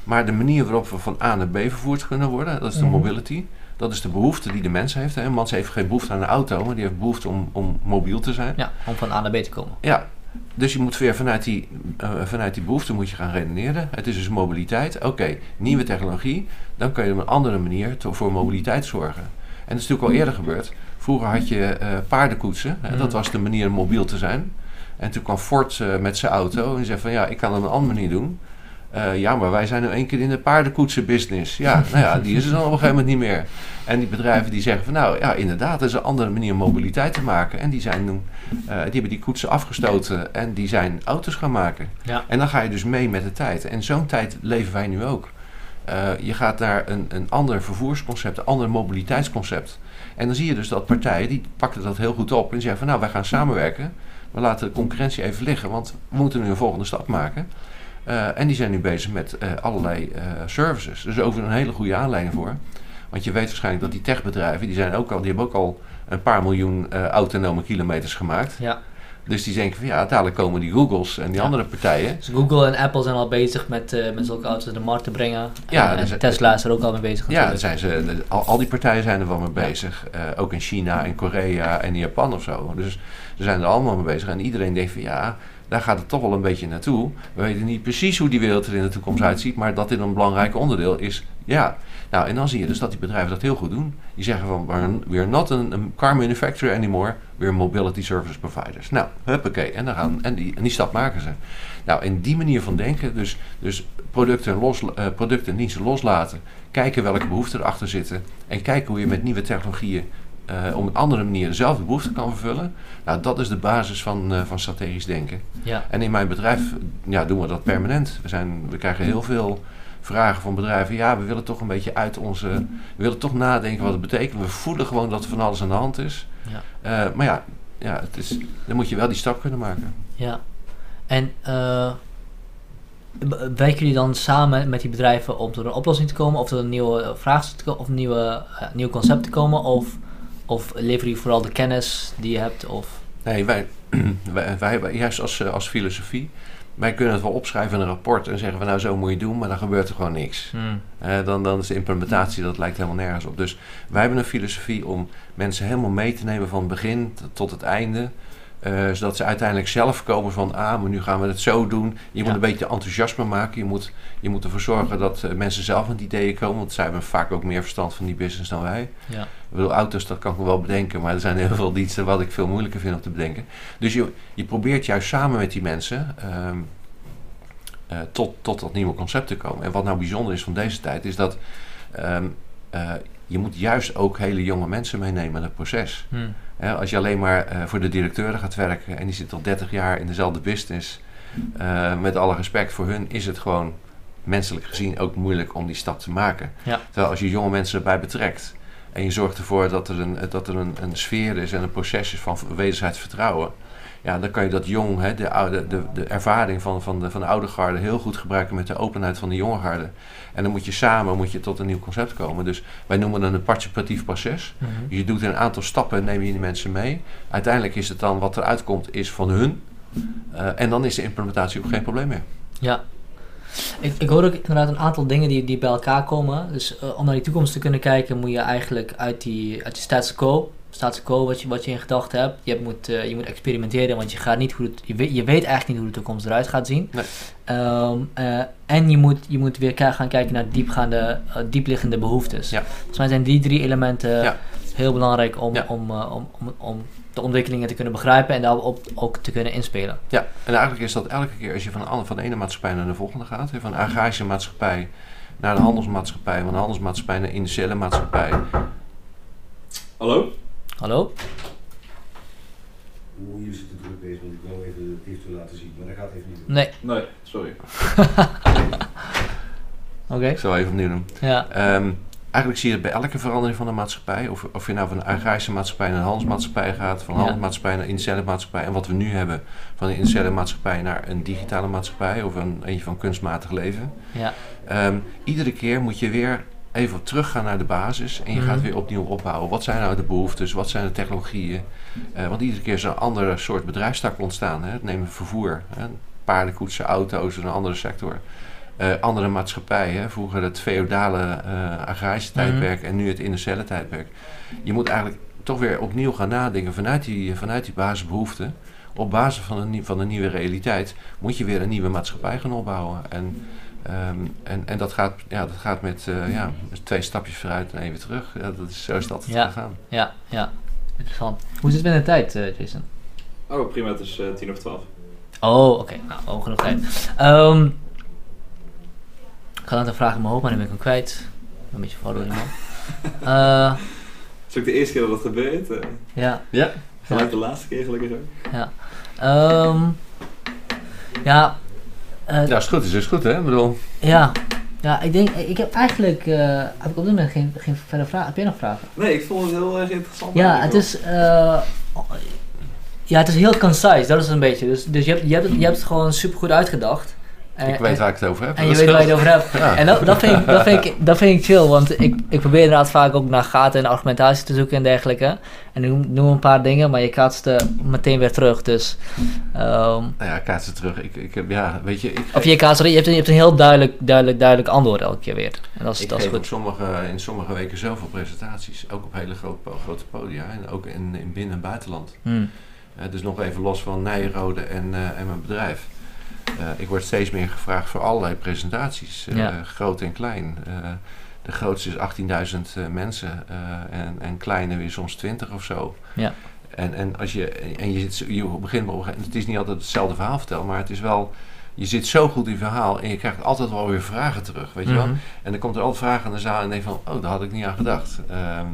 Maar de manier waarop we van A naar B vervoerd kunnen worden, dat is de Mhm. mobility. Dat is de behoefte die de mens heeft. Hè. Een mens heeft geen behoefte aan een auto, maar die heeft behoefte om, om mobiel te zijn. Ja, om van A naar B te komen. Ja, dus je moet weer vanuit die, eh, vanuit die behoefte moet je gaan redeneren. Het is dus mobiliteit. Oké, nieuwe technologie. Dan kun je op een andere manier voor mobiliteit zorgen. En dat is natuurlijk al eerder gebeurd. Vroeger had je eh, paardenkoetsen. Hè, Dat Mhm. was de manier om mobiel te zijn. En toen kwam Ford eh, met zijn auto en die zei van ja, ik kan het op een andere manier doen. Eh, ja, maar wij zijn nu één keer in de paardenkoetsenbusiness. Ja, nou ja, die is er dan op een gegeven moment niet meer. En die bedrijven die zeggen van nou ja, inderdaad, dat is een andere manier om mobiliteit te maken. En die, zijn, eh, die hebben die koetsen afgestoten en die zijn auto's gaan maken. Ja. En dan ga je dus mee met de tijd. En zo'n tijd leven wij nu ook. Eh, je gaat naar een, een ander vervoersconcept, een ander mobiliteitsconcept. En dan zie je dus dat partijen, die pakken dat heel goed op en zeggen van nou, wij gaan samenwerken. We laten de concurrentie even liggen, want we moeten nu een volgende stap maken. Eh, en die zijn nu bezig met eh, allerlei eh, services. Dus over een hele goede aanleiding voor. Want je weet waarschijnlijk dat die techbedrijven, die, zijn ook al, die hebben ook al een paar miljoen autonome kilometers gemaakt. Ja. Dus die denken van ja, dadelijk komen die Googles en die Ja. andere partijen. Dus Google en Apple zijn al bezig met, met zulke auto's in de markt te brengen. Ja, en, dus- en Tesla is er ook al mee bezig Ja, zijn ze, de- al, al die partijen zijn er wel mee Ja. bezig. Ook in China en Korea en Japan of zo. Dus ze zijn er allemaal mee bezig. En iedereen denkt van ja, daar gaat het toch wel een beetje naartoe. We weten niet precies hoe die wereld er in de toekomst uitziet. Maar dat dit een belangrijk onderdeel is, ja. Nou, en dan zie je dus dat die bedrijven dat heel goed doen. Die zeggen van, we're- not a, car manufacturer anymore. We're mobility service providers. Nou, huppakee. En, dan gaan, en, die, die stap maken ze. Nou, en die manier van denken, dus, dus producten, los, eh, producten en diensten loslaten. Kijken welke behoeften erachter zitten. En kijken hoe je met nieuwe technologieën eh, op een andere manier dezelfde behoefte kan vervullen. Nou, dat is de basis van, eh, van strategisch denken. Ja. En in mijn bedrijf ja, doen we dat permanent. We, zijn, we krijgen heel veel vragen van bedrijven. Ja, we willen toch een beetje uit onze... We willen toch nadenken wat het betekent. We voelen gewoon dat er van alles aan de hand is. Ja. Eh, maar ja, ja het is, dan moet je wel die stap kunnen maken. Ja. En werken jullie dan samen met die bedrijven om tot een oplossing te komen, of tot een nieuwe vraagstuk of een nieuwe, nieuw concept te komen, of, of lever je vooral de kennis die je hebt? Of, Nee, wij, wij, wij juist als, eh, als filosofie... Wij kunnen het wel opschrijven in een rapport en zeggen van nou zo moet je doen, maar dan gebeurt er gewoon niks. Hmm. Eh, dan, dan is de implementatie, dat lijkt helemaal nergens op. Dus wij hebben een filosofie om mensen helemaal mee te nemen van het begin tot het einde. Eh, zodat ze uiteindelijk zelf komen van, ah, maar nu gaan we het zo doen. Je Ja. moet een beetje enthousiasme maken. Je moet, je moet ervoor zorgen dat eh, mensen zelf met ideeën komen. Want zij hebben vaak ook meer verstand van die business dan wij. Ja. Ik bedoel, auto's, dat kan ik wel bedenken. Maar er zijn heel veel diensten wat ik veel moeilijker vind om te bedenken. Dus je, je probeert juist samen met die mensen... ehm, eh, tot, tot dat nieuwe concept te komen. En wat nou bijzonder is van deze tijd, is dat ehm, eh, je moet juist ook hele jonge mensen meenemen in het proces. Hmm. Als je alleen maar eh, voor de directeuren gaat werken en die zit al 30 jaar in dezelfde business, eh, met alle respect voor hun, is het gewoon menselijk gezien ook moeilijk om die stap te maken. Ja. Terwijl als je jonge mensen erbij betrekt en je zorgt ervoor dat er een, dat er een, een sfeer is en een proces is van wederzijds vertrouwen, ja, dan kan je dat jong, hè, de, oude, de, de ervaring van, van, de, van de oude garde heel goed gebruiken met de openheid van de jonge garde. En dan moet je samen moet je tot een nieuw concept komen. Dus wij noemen het een participatief proces. Mhm. Je doet een aantal stappen, neem je die mensen mee. Uiteindelijk is het dan wat eruit komt, is van hun. Uh, en dan is de implementatie ook geen probleem meer. Ja. Ik, ik hoor ook inderdaad een aantal dingen die, die bij elkaar komen. Dus uh, om naar die toekomst te kunnen kijken, moet je eigenlijk uit die, uit die status quo status quo wat je, wat je in gedachten hebt. Je moet, uh, je moet experimenteren, want je, gaat niet hoe het, je, weet, je weet eigenlijk niet hoe de toekomst eruit gaat zien. Nee. Um, uh, en je moet, je moet weer gaan kijken naar diepgaande, uh, diepliggende behoeftes. Ja. Volgens mij zijn die drie elementen Ja. heel belangrijk om, Ja. om, uh, om, om, om de ontwikkelingen te kunnen begrijpen en daarop ook te kunnen inspelen. Ja, en eigenlijk is dat elke keer als je van, de- van de ene maatschappij naar de volgende gaat. Van de agrarische maatschappij naar de handelsmaatschappij. Van de handelsmaatschappij naar de industriële maatschappij. Hallo? Hallo? Oeh, hier zit de druk bezig, want ik wil even het heeft laten zien, maar dat gaat even niet. Nee, Nee, sorry. oké. Ik zal even opnieuw doen. Ja, Ehm, eigenlijk zie je het bij elke verandering van de maatschappij. Of, of je nou van de agrarische maatschappij naar de handelsmaatschappij gaat. Van Ja. handelsmaatschappij naar de industriële maatschappij. En wat we nu hebben van de industriële maatschappij naar een digitale maatschappij. Of een eentje van kunstmatig leven. ja, Ehm, iedere keer moet je weer even teruggaan naar de basis en je Mhm. gaat weer opnieuw opbouwen. Wat zijn nou de behoeftes? Wat zijn de technologieën? Eh, want iedere keer is er een andere soort bedrijfstak ontstaan. Hè? Neem vervoer, hè? paardenkoetsen, auto's, een andere sector. Eh, andere maatschappijen, vroeger het feodale eh, agrarische Mhm. tijdperk en nu het industriële tijdperk. Je moet eigenlijk toch weer opnieuw gaan nadenken vanuit die, vanuit die basisbehoeften. Op basis van een, van een nieuwe realiteit moet je weer een nieuwe maatschappij gaan opbouwen. En Ehm, en, en dat gaat, ja, dat gaat met eh, ja, twee stapjes vooruit en één weer terug. Ja, dat is, zo is dat Ja. gegaan. ja, ja. Interessant. Hoe zit het met de tijd, eh, Jason? Oh, prima, het is eh, tien over twaalf. Oh, oké. Nou, oh, genoeg tijd. Ehm, ik ga een aantal vragen in mijn hoofd, maar dan ben ik hem kwijt. Een beetje verwarrd door die man. Eh, Het is ook de eerste keer dat dat gebeurt. ja, Ja. vanuit de laatste keer gelukkig ook. Ehm ja, eh, Ja, als het goed is, is goed, hè? Ik bedoel, ja. Ja, ik denk, ik heb eigenlijk, eh, heb ik op dit moment geen, geen verder vragen. Heb jij nog vragen? Nee, ik vond het heel erg interessant. Ja, het is, eh, ja, het is heel concise, dat is het een beetje. Dus, dus je, hebt, je, hebt het, je hebt het gewoon super goed uitgedacht. Eh, ik weet waar ik het over heb. En je weet waar je het over hebt. Ja. En dat, dat, vind ik, dat, vind ik, dat vind ik chill, want ik, ik probeer inderdaad vaak ook naar gaten en argumentatie te zoeken en dergelijke. En ik noem, een paar dingen, maar je kaatst er meteen weer terug. Dus, ehm, Nou ja, het terug. Ik, ik heb, ja, weet je, ik, of je kaatst je hebt, een- je hebt een heel duidelijk, duidelijk, duidelijk antwoord elke keer weer. En dat is, ik dat is op goed. sommige, in sommige weken zoveel presentaties. Ook op hele grote, grote podia. En ook in, in binnen- en buitenland. Hmm. Eh, dus nog even los van Nijrode en, eh, en mijn bedrijf. Eh, ik word steeds meer gevraagd voor allerlei presentaties, eh, Ja. groot en klein. Eh, de grootste is 18.000 eh, mensen en, en kleine weer soms 20 of zo. Ja. En, en, als je, en je, zit, je begint op gegeven- het is niet altijd hetzelfde verhaal vertellen, maar het is wel, je zit zo goed in het verhaal en je krijgt altijd wel weer vragen terug, weet je wel. Mhm. En dan komt er altijd vragen aan de zaal en denk van, oh, daar had ik niet aan gedacht. Ehm,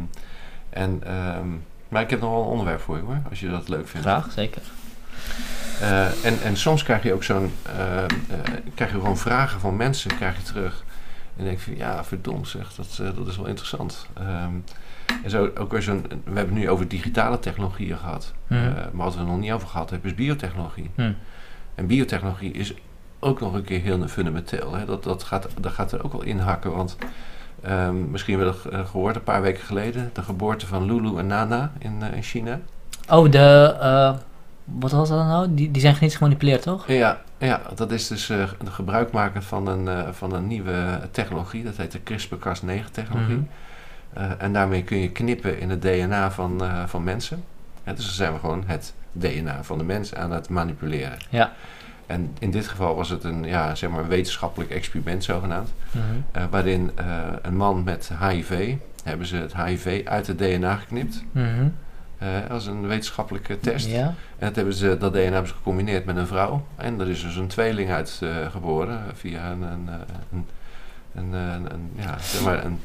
en, ehm, maar ik heb nog wel een onderwerp voor je hoor, als je dat leuk vindt. Graag, zeker. Eh, en, en soms krijg je ook zo'n, eh, eh, krijg je gewoon vragen van mensen krijg je terug. En denk je van, ja, verdomd zeg, dat, dat is wel interessant. Ehm, en zo ook weer zo'n, we hebben het nu over digitale technologieën gehad. Eh, maar wat we er nog niet over gehad hebben is biotechnologie. Hmm. En biotechnologie is ook nog een keer heel fundamenteel. Hè? Dat, dat, gaat, dat gaat er ook wel inhakken, want ehm, misschien hebben we dat eh, gehoord een paar weken geleden. De geboorte van Lulu en Nana in, in China. Oh, de, wat was dat nou? Die, die zijn genetisch gemanipuleerd, toch? Ja, ja dat is dus de gebruik maken van een, eh, van een nieuwe technologie. Dat heet de CRISPR-Cas9 technologie. Mhm. Eh, en daarmee kun je knippen in het DNA van, van mensen. Ja, dus dan zijn we gewoon het DNA van de mens aan het manipuleren. Ja. En in dit geval was het een ja, zeg maar wetenschappelijk experiment zogenaamd. Eh, waarin een man met HIV, hebben ze het HIV uit het DNA geknipt. Mhm. Eh, als een wetenschappelijke test. Ja. En dat, hebben ze, dat DNA hebben ze gecombineerd met een vrouw. En er is dus een tweeling uit eh, geboren via een, een, eh, een, een, ja, zeg maar een,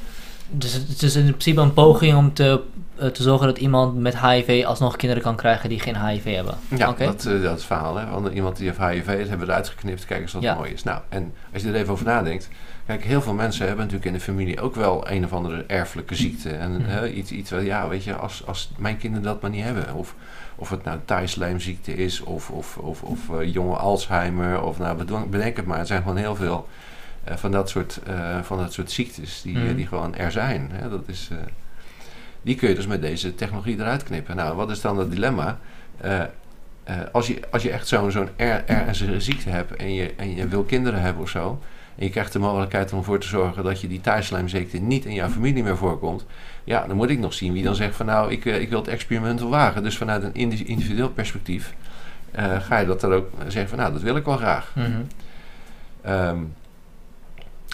Dus het is in principe een poging om te, te zorgen dat iemand met HIV alsnog kinderen kan krijgen die geen HIV hebben. Ja, dat, dat is het verhaal. Hè? Want iemand die heeft HIV, dat hebben we eruit geknipt. Kijk eens wat Ja. mooi is. Nou, en als je er even over nadenkt. Kijk, heel veel mensen hebben natuurlijk in de familie ook wel een of andere erfelijke ziekte. En hè, iets, iets, wat- ja, weet je, als, als mijn kinderen dat maar niet hebben. Of, of het nou taaislijmziekte is, of, of, of, of eh, jonge Alzheimer, of nou, bedenk, bedenk het maar. Er zijn gewoon heel veel eh, van, dat soort, eh, van dat soort ziektes die, Mhm. die gewoon er zijn. Hè? Dat is, die kun je dus met deze technologie eruit knippen. Nou, wat is dan het dilemma? Als, je, als je echt zo'n zo'n er- ernstige ziekte hebt en je, en je wil kinderen hebben of zo, en je krijgt de mogelijkheid om ervoor te zorgen dat je die thuislijmziekte niet in jouw familie meer voorkomt, ja, dan moet ik nog zien wie dan zegt van nou, ik, eh, ik wil het experiment wel wagen. Dus vanuit een indi- individueel perspectief eh, ga je dat dan ook zeggen van nou, dat wil ik wel graag. Mhm. Ehm,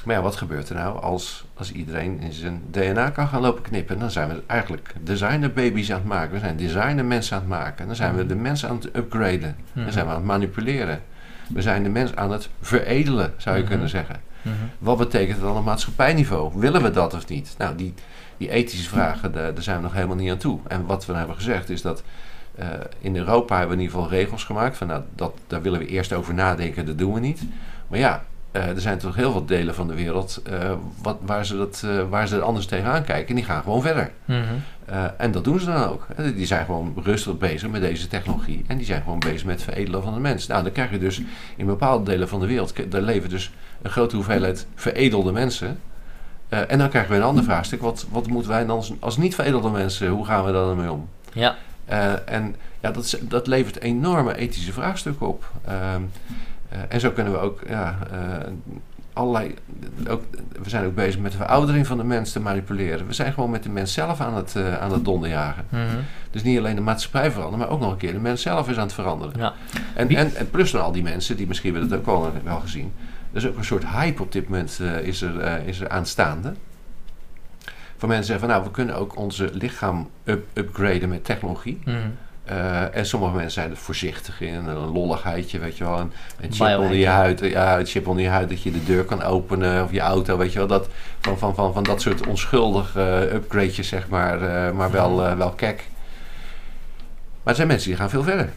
maar ja, wat gebeurt er nou als, als iedereen in zijn DNA kan gaan lopen knippen? Dan zijn we eigenlijk designer baby's aan het maken. We zijn designer mensen aan het maken. Dan zijn we de mensen aan het upgraden. Dan Mhm. zijn we aan het manipuleren. We zijn de mens aan het veredelen, zou je Mhm. kunnen zeggen. Mhm. Wat betekent het dan op maatschappijniveau? Willen we dat of niet? Nou, die, die ethische vragen, daar, daar zijn we nog helemaal niet aan toe. En wat we hebben gezegd is dat eh, in Europa hebben we in ieder geval regels gemaakt. Van, nou, dat, daar willen we eerst over nadenken, dat doen we niet. Maar ja, eh, er zijn toch heel veel delen van de wereld eh, wat, waar, ze dat, waar ze er anders tegenaan kijken. En die gaan gewoon verder. Mhm. Eh, en dat doen ze dan ook. Die zijn gewoon rustig bezig met deze technologie. En die zijn gewoon bezig met het veredelen van de mens. Nou, dan krijg je dus in bepaalde delen van de wereld... daar leven dus een grote hoeveelheid veredelde mensen. Eh, en dan krijgen we een ander vraagstuk. Wat, wat moeten wij dan als, als niet veredelde mensen... hoe gaan we daar dan mee om? Ja. Eh, en ja, dat, is- dat levert enorme ethische vraagstukken op. Ehm, eh, en zo kunnen we ook ja, allerlei. Ook, we zijn ook bezig met de veroudering van de mens te manipuleren. We zijn gewoon met de mens zelf aan het, eh, aan het donderjagen. Mhm. Dus niet alleen de maatschappij veranderen, maar ook nog een keer de mens zelf is aan het veranderen. Ja. En, en, en plus dan al die mensen, die misschien hebben dat ook wel, wel gezien. Er is ook een soort hype op dit moment eh, is, er, eh, is er aanstaande. Van mensen zeggen van nou, we kunnen ook onze lichaam up upgraden met technologie. Mhm. Eh, en sommige mensen zijn er voorzichtig in. Een lolligheidje, weet je wel. Een, een chip onder je huid. Ja, een chip onder je huid dat je de deur kan openen. Of je auto, weet je wel. Dat, van, van, van, van dat soort onschuldige upgradejes, zeg maar. eh, maar wel, wel kek. Maar er zijn mensen die gaan veel verder.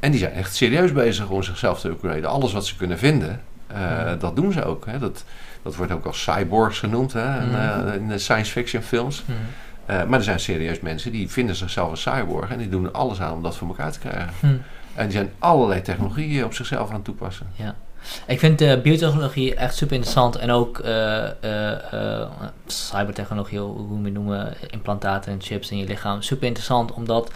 En die zijn echt serieus bezig om zichzelf te upgraden. Alles wat ze kunnen vinden, dat doen ze ook. Hè. Dat, dat wordt ook als cyborgs genoemd hè, in, in de science fiction films. Eh, maar er zijn serieus mensen die vinden zichzelf een cyborg en die doen er alles aan om dat voor elkaar te krijgen. Hm. En die zijn allerlei technologieën op zichzelf aan het toepassen. Ik vind eh, biotechnologie echt super interessant en ook eh, cybertechnologie, hoe we het noemen, implantaten en chips in je lichaam. Super interessant omdat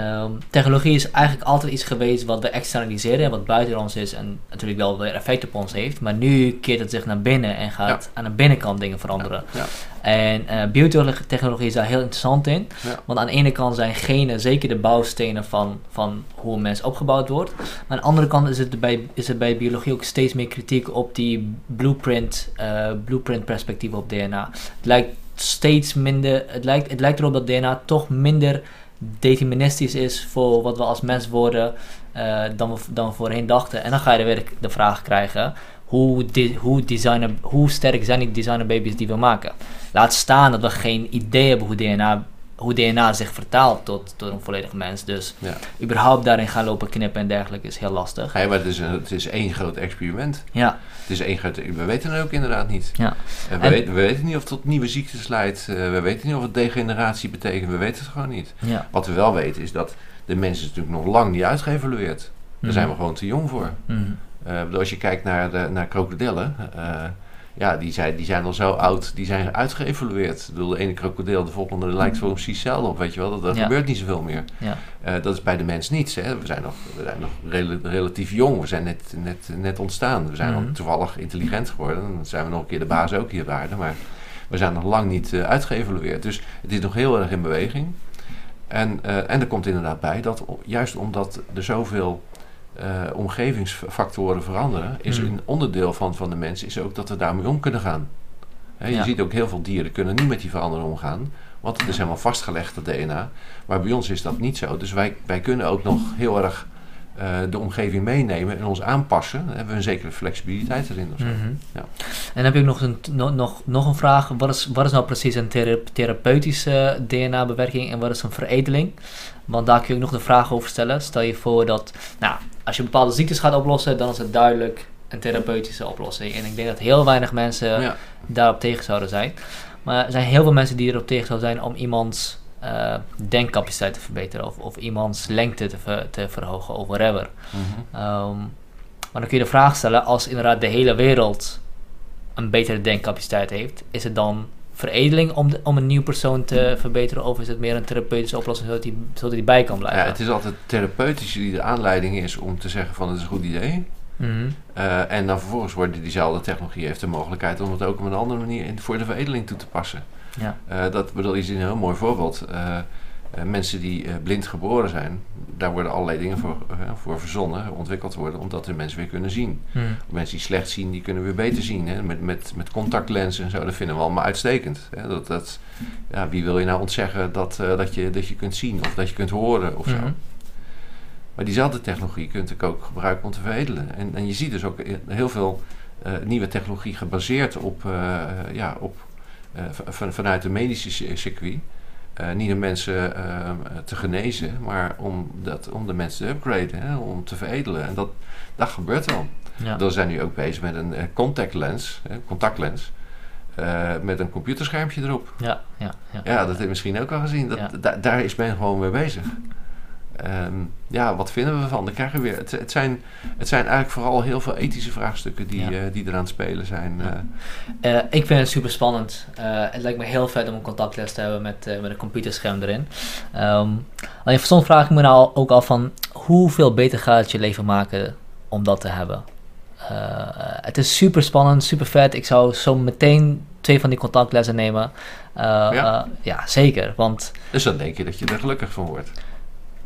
ehm, technologie is eigenlijk altijd iets geweest wat we externaliseren en wat buiten ons is en natuurlijk wel weer effect op ons heeft. Maar nu keert het zich naar binnen en gaat aan de binnenkant dingen veranderen. Ja. En eh, biotechnologie is daar heel interessant in. Want aan de ene kant zijn genen zeker de bouwstenen van, van hoe een mens opgebouwd wordt. Maar aan de andere kant is het bij, is er bij biologie ook steeds meer kritiek op die blueprint, eh, blueprint perspectief op DNA. Het lijkt steeds minder, het lijkt, het lijkt erop dat DNA toch minder deterministisch is voor wat we als mens worden eh, dan, we, dan voorheen dachten. En dan ga je er weer de vraag krijgen, hoe, hoe, designer, hoe sterk zijn die designer baby's die we maken? Laat staan dat we geen idee hebben hoe DNA, hoe DNA zich vertaalt tot, tot een volledig mens. Dus Ja. überhaupt daarin gaan lopen knippen en dergelijke is heel lastig. Ja, maar het is, een, het is één groot experiment. Ja, Het is één groot, we weten het ook inderdaad niet. Ja. En we, En- weten, we weten niet of het tot nieuwe ziektes leidt. Eh, we weten niet of het degeneratie betekent. We weten het gewoon niet. ja. Wat we wel weten is dat de mens is natuurlijk nog lang niet uitgeëvalueerd. Daar Mhm. zijn we gewoon te jong voor. Mhm. Eh, als je kijkt naar, de, naar krokodillen, eh, ja, die zijn, die zijn al zo oud, die zijn uitgeëvolueerd. Ik bedoel, de ene krokodil, de volgende lijkt gewoon precies hetzelfde op, weet je wel. Dat, dat Ja. gebeurt niet zoveel meer. Ja. Eh, dat is bij de mens niets, hè. We zijn nog, we zijn nog rela- relatief jong, we zijn net, net, net ontstaan. We zijn nog toevallig intelligent geworden. Dan zijn we nog een keer de baas ook hier op aarde, maar we zijn nog lang niet eh, uitgeëvolueerd. Dus het is nog heel erg in beweging. En, eh, en er komt inderdaad bij dat juist omdat er zoveel eh, omgevingsfactoren veranderen, is Hmm. een onderdeel van, van de mens is ook dat we daarmee om kunnen gaan. Je Ja. ziet ook heel veel dieren kunnen niet met die verandering omgaan, want het is helemaal vastgelegd, dat DNA. Maar bij ons is dat niet zo. Dus wij, wij kunnen ook nog heel erg eh, de omgeving meenemen en ons aanpassen, dan hebben we een zekere flexibiliteit erin. Of zo. Mhm. Ja. En dan heb ik nog een, nog, nog, nog een vraag. Wat is, wat is nou precies een thera- therapeutische DNA-bewerking en wat is een veredeling? Want daar kun je ook nog de vraag over stellen. Stel je voor dat, nou, als je bepaalde ziektes gaat oplossen, dan is het duidelijk een therapeutische oplossing. En ik denk dat heel weinig mensen Ja. daarop tegen zouden zijn. Maar er zijn heel veel mensen die erop tegen zouden zijn om iemands eh, denkcapaciteit te verbeteren of, of iemands lengte te, ver- te verhogen of whatever. Mhm. Ehm, maar dan kun je de vraag stellen, als inderdaad de hele wereld een betere denkcapaciteit heeft, is het dan veredeling om, de- om een nieuw persoon te verbeteren of is het meer een therapeutische oplossing zodat hij zodat die bij kan blijven? Ja, het is altijd therapeutisch die de aanleiding is om te zeggen van het is een goed idee. Mhm. Eh, en dan vervolgens wordt diezelfde technologie heeft de mogelijkheid om het ook op een andere manier in, voor de veredeling toe te passen. Ja. Eh, dat bedoel ziet een heel mooi voorbeeld. Eh, eh, mensen die eh, blind geboren zijn, daar worden allerlei dingen voor, eh, voor verzonnen, ontwikkeld worden, omdat de mensen weer kunnen zien. Mhm. Mensen die slecht zien, die kunnen weer beter zien. Hè? Met, met, met contactlenzen en zo, dat vinden we allemaal uitstekend. Hè? Dat, dat, ja, wie wil je nou ontzeggen dat, dat, je, dat je kunt zien of dat je kunt horen of zo. Mhm. Maar diezelfde technologie kun je ook gebruiken om te veredelen. En, en je ziet dus ook heel veel nieuwe technologie gebaseerd op, ja, op van, vanuit de medische ci- circuit. Eh, niet om mensen eh, te genezen, maar om, dat, om de mensen te upgraden, hè, om te veredelen. En dat, dat gebeurt wel. Ja. We zijn nu ook bezig met een eh, contact lens, hè, contactlens, eh, met een computerschermpje erop. Ja, ja, ja. Ja, dat heb je misschien ook al gezien. Dat, da- daar is men gewoon mee bezig. Ehm, ja, wat vinden we ervan? Dan krijgen we weer. Het, het, zijn, het zijn eigenlijk vooral heel veel ethische vraagstukken die, Ja. eh, die eraan het spelen zijn. Eh. Eh, ik vind het super spannend. Het lijkt me heel vet om een contactles te hebben met, met een computerscherm erin. Ehm alleen soms vraag ik me nou ook af van hoeveel beter gaat het je leven maken om dat te hebben. Het is super spannend, super vet. Ik zou zo meteen twee van die contactlessen nemen. Ja. ja, zeker. Want dus dan denk je dat je er gelukkig van wordt.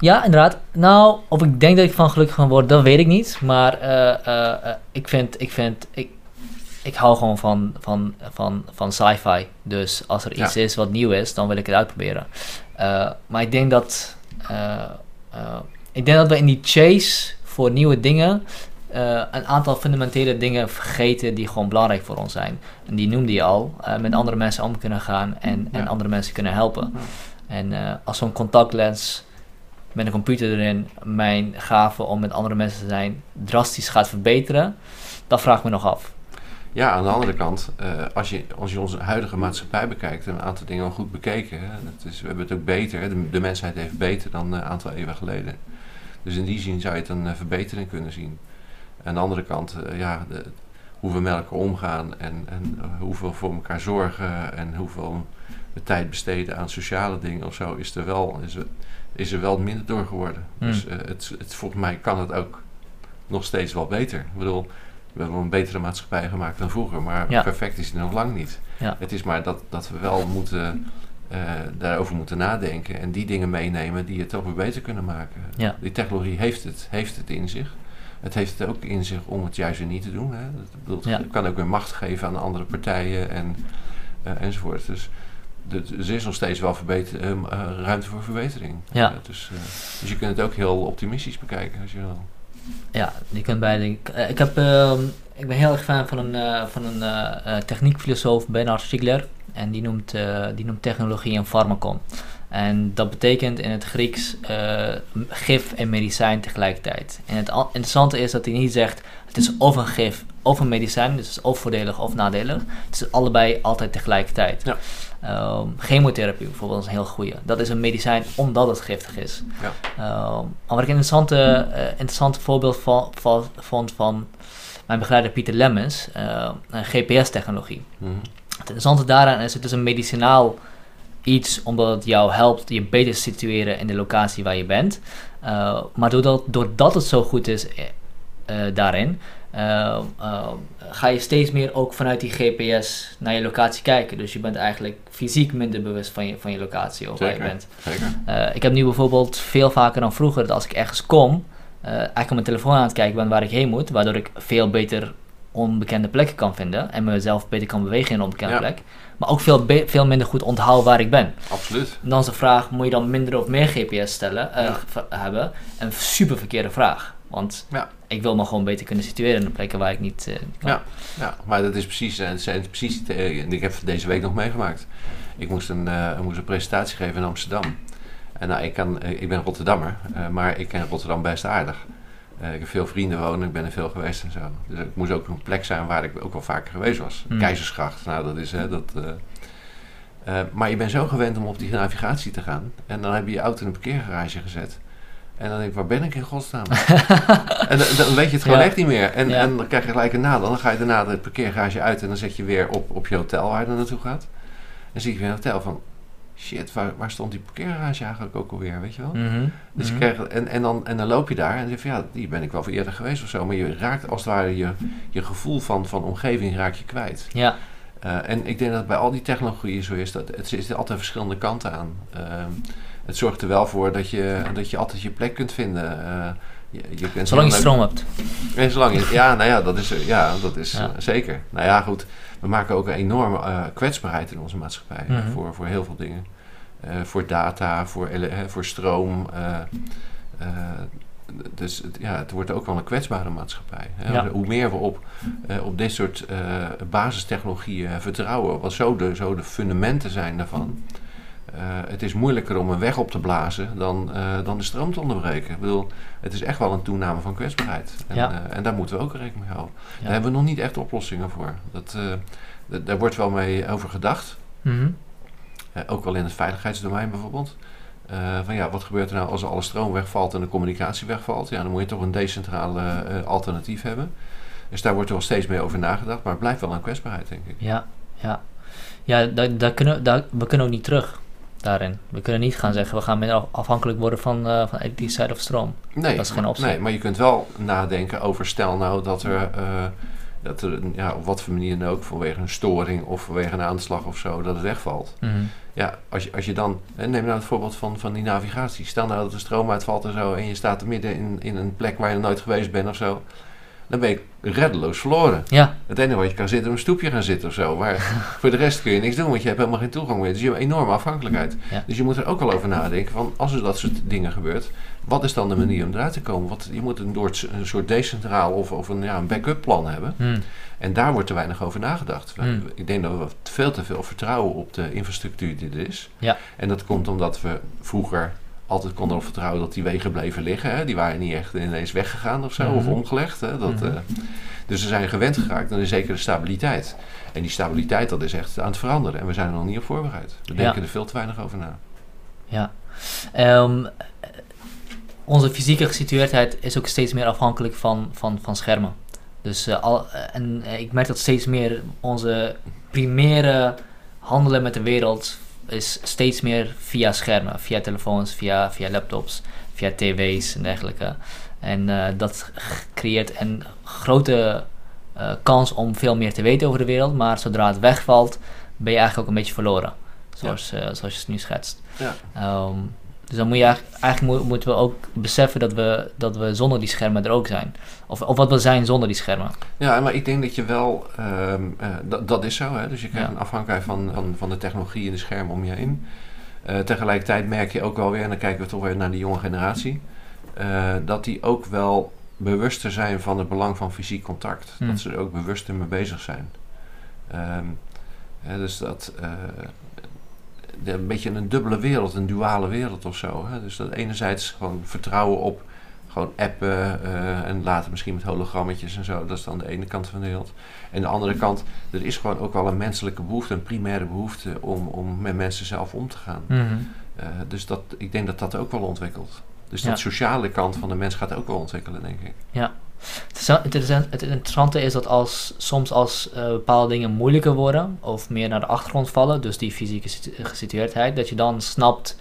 Ja, inderdaad. Nou, of ik denk dat ik van gelukkig van word, dat weet ik niet. Maar eh, eh, eh, ik vind, ik vind, ik, ik hou gewoon van, van, van, van sci-fi. Dus als er Ja. iets is wat nieuw is, dan wil ik het uitproberen. Eh, maar ik denk dat, eh, eh, ik denk dat we in die chase voor nieuwe dingen eh, een aantal fundamentele dingen vergeten die gewoon belangrijk voor ons zijn. En die noemde je al, eh, met andere mensen om kunnen gaan en, en andere mensen kunnen helpen. Ja. En eh, als zo'n contactlens met een computer erin mijn gave om met andere mensen te zijn drastisch gaat verbeteren, dat vraag ik me nog af. Ja, aan de andere kant, eh, als, je, als je onze huidige maatschappij bekijkt, en een aantal dingen al goed bekeken. Is, we hebben het ook beter, de, mensheid heeft beter dan eh, een aantal eeuwen geleden. Dus in die zin zou je het een eh, verbetering kunnen zien. Aan de andere kant, ja, hoe we met elkaar omgaan en, en hoeveel voor elkaar zorgen en hoeveel we tijd besteden aan sociale dingen of zo, is er wel, is is er wel minder door geworden. Hmm. Dus eh, het, het, volgens mij kan het ook nog steeds wel beter. Ik bedoel, we hebben een betere maatschappij gemaakt dan vroeger, maar Ja. perfect is het nog lang niet. Ja. Het is maar dat, dat we wel moeten, eh, daarover moeten nadenken en die dingen meenemen die het toch weer beter kunnen maken. Ja. Die technologie heeft het, heeft het in zich. Het heeft het ook in zich om het juist weer niet te doen. Hè. Dat bedoelt, kan ook weer macht geven aan andere partijen en, eh, enzovoort. Dus er is nog steeds wel verbeter, eh, ruimte voor verbetering. Ja. Eh, dus, eh, dus je kunt het ook heel optimistisch bekijken als je wil. Ja, je kunt beide. ik- Ik, heb, ehm, ik ben heel erg fan van een, van een techniekfilosoof, Bernard Stiegler. En die noemt, die noemt technologie een farmacon. En dat betekent in het Grieks gif en medicijn tegelijkertijd. En het interessante is dat hij niet zegt het is of een gif of een medicijn, dus het is of voordelig of nadelig. Het is allebei altijd tegelijkertijd. Ja. Ehm, chemotherapie bijvoorbeeld is een heel goede. Dat is een medicijn omdat het giftig is. Ja. Ehm, maar wat ik een interessante, eh, interessante voorbeeld van, van, vond van mijn begeleider Pieter Lemmens, eh, een GPS-technologie. Mhm. Het interessante daaraan is, het is een medicinaal iets omdat het jou helpt je beter te situeren in de locatie waar je bent. Uh, maar doordat, doordat het zo goed is daarin, uh, ga je steeds meer ook vanuit die GPS naar je locatie kijken. Dus je bent eigenlijk fysiek minder bewust van je, van je locatie of Zeker, waar je bent. Zeker. ik heb nu bijvoorbeeld veel vaker dan vroeger dat als ik ergens kom, eigenlijk op mijn telefoon aan het kijken ben waar ik heen moet, waardoor ik veel beter onbekende plekken kan vinden en mezelf beter kan bewegen in een onbekende ja. plek. Maar ook veel, veel minder goed onthouden waar ik ben. Absoluut. Dan is de vraag, moet je dan minder of meer GPS stellen, uh, ja. hebben? Een super verkeerde vraag. Want Ja. Ik wil me gewoon beter kunnen situeren in de plekken waar ik niet eh, kan. Ja. Ja, maar dat is precies, en het zijn precies eh, ik heb het deze week nog meegemaakt. Ik moest een, eh, ik moest een presentatie geven in Amsterdam. En nou, ik, kan, eh, ik ben Rotterdammer, eh, maar ik ken Rotterdam best aardig. Eh, ik heb veel vrienden wonen, ik ben er veel geweest en zo. Dus het moest ook een plek zijn waar ik ook wel vaker geweest was. Mm. Keizersgracht, nou dat is... Hè, dat, eh, eh, maar je bent zo gewend om op die navigatie te gaan. En dan heb je je auto in een parkeergarage gezet. En dan denk ik, waar ben ik in godsnaam? en dan, dan weet je het gewoon Ja. echt niet meer. En, Ja. en dan krijg je gelijk een nadeel. Dan ga je daarna het parkeergarage uit en dan zet je weer op, op je hotel waar je dan naartoe gaat. En zie je weer een hotel van, shit, waar, waar stond die parkeergarage eigenlijk ook alweer, weet je wel? Mhm, Dus je mhm. krijgt, en, en, dan, en dan loop je daar en dan zeg je van, ja, die ben ik wel voor eerder geweest of zo. Maar je raakt als het ware je, je gevoel van, van omgeving raak je kwijt. Ja, Eh, en ik denk dat bij al die technologieën zo is, dat het zit altijd verschillende kanten aan. Ehm, het zorgt er wel voor dat je, dat je altijd je plek kunt vinden. Eh, je, je kunt zolang je stroom hebt. En zolang je, ja, nou ja, dat is, ja, dat is Ja. eh, zeker. Nou ja, goed. We maken ook een enorme eh, kwetsbaarheid in onze maatschappij. Mhm. voor, voor heel veel dingen. Voor data, voor, voor stroom. dus het, ja, het wordt ook wel een kwetsbare maatschappij. Hè. Ja. Hoe meer we op, op dit soort basistechnologieën vertrouwen, wat zo de, zo de fundamenten zijn daarvan. Eh, het is moeilijker om een weg op te blazen dan, eh, dan de stroom te onderbreken. Ik bedoel, het is echt wel een toename van kwetsbaarheid. En, Ja. eh, en daar moeten we ook rekening mee houden. Ja. Daar hebben we nog niet echt oplossingen voor. Dat, daar wordt wel mee over gedacht. Mhm. Ook wel in het veiligheidsdomein bijvoorbeeld. Van ja, wat gebeurt er nou als alle stroom wegvalt en de communicatie wegvalt? Ja, dan moet je toch een decentrale alternatief hebben. Dus daar wordt er wel steeds meer over nagedacht, maar het blijft wel een kwetsbaarheid, denk ik. Ja, ja. Ja, daar, daar kunnen, daar, we kunnen ook niet terug daarin. We kunnen niet gaan zeggen, we gaan minder af- afhankelijk worden van, eh van elektriciteit of stroom. Nee, Dat is geen optie. Nee, maar je kunt wel nadenken over stel nou dat er, eh, dat er ja, op wat voor manier dan ook, vanwege een storing of vanwege een aanslag of zo, dat het wegvalt. Mhm. Ja, als je, als je dan, neem nou het voorbeeld van, van die navigatie. Stel nou dat de stroom uitvalt en zo en je staat er midden in, in een plek waar je nog nooit geweest bent of zo. Dan ben je reddeloos verloren. Ja, Het enige wat je kan zitten, op een stoepje gaan zitten of zo. Maar voor de rest kun je niks doen, want je hebt helemaal geen toegang meer. Dus je hebt een enorme afhankelijkheid. Ja. Dus je moet er ook wel over nadenken van, als er dat soort dingen gebeurt, wat is dan de manier om eruit te komen? Want je moet een, soort- een soort decentraal of, of een, ja, een backup plan hebben. Mhm. En daar wordt te weinig over nagedacht. Hmm. Ik denk dat we veel te veel vertrouwen op de infrastructuur die er is. Ja. En dat komt omdat we vroeger altijd konden erop vertrouwen dat die wegen bleven liggen. Hè. Die waren niet echt ineens weggegaan of zo, Mhm. of omgelegd. Hè. Dat, Mhm. eh, dus we zijn gewend geraakt aan zeker de stabiliteit. En die stabiliteit dat is echt aan het veranderen. En we zijn er nog niet op voorbereid. We Ja. denken er veel te weinig over na. ja. Ehm, onze fysieke gesitueerdheid is ook steeds meer afhankelijk van, van, van schermen. Dus eh, al, eh, en ik merk dat steeds meer onze primaire handelen met de wereld is steeds meer via schermen, via telefoons, via, via laptops, via tv's en dergelijke. En eh, dat creëert een grote eh, kans om veel meer te weten over de wereld, maar zodra het wegvalt, ben je eigenlijk ook een beetje verloren. Zoals, eh, zoals je het nu schetst. Ja. Ehm, dus dan moet je eigenlijk, eigenlijk moet- moeten we ook beseffen dat we, dat we zonder die schermen er ook zijn. Of, of wat we zijn zonder die schermen. Ja, maar ik denk dat je wel, eh, dat, dat is zo, hè? dus je krijgt Ja. een afhankelijkheid van, van, van de technologie en de schermen om je heen. Eh, tegelijkertijd merk je ook wel weer, en dan kijken we toch weer naar die jonge generatie, eh, dat die ook wel bewuster zijn van het belang van fysiek contact. Hmm. Dat ze er ook bewuster mee bezig zijn. Ehm, hè, dus dat, een beetje een dubbele wereld, een duale wereld of zo. Hè? Dus dat enerzijds gewoon vertrouwen op gewoon appen eh, en later misschien met hologrammetjes en zo. Dat is dan de ene kant van de wereld. En de andere kant, er is gewoon ook wel een menselijke behoefte, een primaire behoefte om, om met mensen zelf om te gaan. Eh, dus dat, ik denk dat dat ook wel ontwikkelt. Dus Ja. dat sociale kant van de mens gaat ook wel ontwikkelen, denk ik. Is- het, is- het interessante is dat als, soms als eh, bepaalde dingen moeilijker worden of meer naar de achtergrond vallen, dus die fysieke situ- gesitueerdheid, dat je dan snapt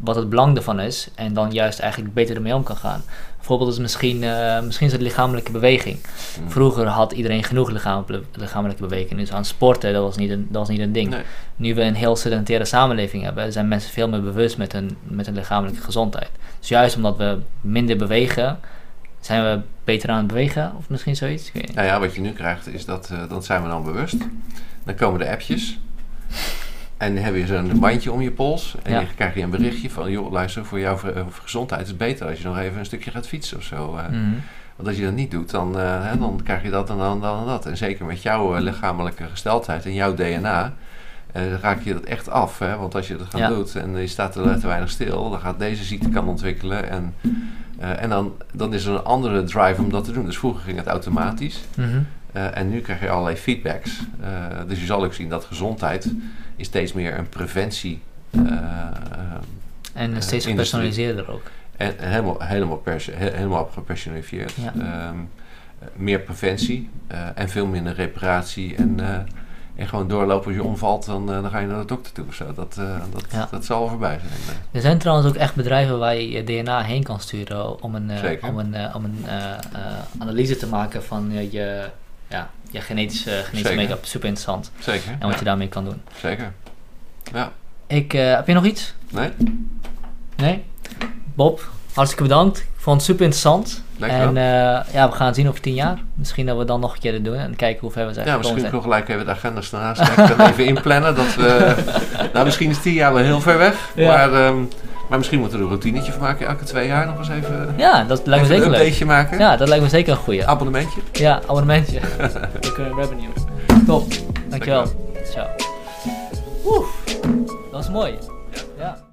wat het belang ervan is en dan juist eigenlijk beter ermee om kan gaan. Bijvoorbeeld is misschien, eh, misschien is het lichamelijke beweging. Mm. Vroeger had iedereen genoeg lichamelijke, lichamelijke beweging, dus aan sporten dat was niet een, dat was niet een ding. Nee. Nu we een heel sedentaire samenleving hebben, zijn mensen veel meer bewust met hun, met hun lichamelijke gezondheid. Dus juist omdat we minder bewegen, zijn we beter aan het bewegen of misschien zoiets. Nou ja, wat je nu krijgt is dat, dat zijn we dan bewust. Dan komen de appjes. En dan heb je zo'n bandje om je pols. En Ja. je krijg je een berichtje van... joh, luister, voor jouw eh, gezondheid is het beter... als je nog even een stukje gaat fietsen of zo. eh. Mhm. Want als je dat niet doet, dan, hè, dan krijg je dat en dan, dan en dat. En zeker met jouw lichamelijke gesteldheid en jouw DNA... raak je dat echt af. Hè? Want als je dat gaat Ja. doen en je staat te, te weinig stil... dan gaat deze ziekte kan ontwikkelen. En, eh, en dan, dan is er een andere drive om dat te doen. Dus vroeger ging het automatisch. Mhm. Eh, en nu krijg je allerlei feedbacks. Eh, dus je zal ook zien dat gezondheid is steeds meer een preventie. En steeds gepersonaliseerder ook. en en helemaal, helemaal, pers- he- helemaal gepersonaliseerd. Ja. Ehm, eh, meer preventie en veel minder reparatie. En, en gewoon doorlopen als je omvalt, dan, eh, dan ga je naar de dokter toe of zo. Dat, eh, dat, Ja. dat zal wel voorbij zijn. eh. Er zijn trouwens ook echt bedrijven waar je je DNA heen kan sturen om een, om een, om een analyse te maken van je, ja, je genetische, genetische make-up. Super interessant. Zeker. En wat ja, je daarmee kan doen. Zeker. Ja. Ik, heb je nog iets? Nee? Nee? Bob, hartstikke bedankt. Ik vond het super interessant. Dankjewel. En eh, ja, we gaan zien over tien jaar. Misschien dat we dan nog een keer dit doen en kijken hoe ver we zijn Ja, misschien nog gelijk even de agendas en even inplannen. Dat we, nou, misschien is tien jaar wel heel ver weg. Ja. Maar, ehm, maar misschien moeten we er een routinetje van maken. Elke twee jaar nog eens even, Ja, dat lijkt me zeker een leuk. maken. Ja, dat lijkt me zeker een goeie. Abonnementje. Ja, abonnementje. Recurring revenue. Top. Dankjewel. Ciao. Oeh, dat was mooi. Ja.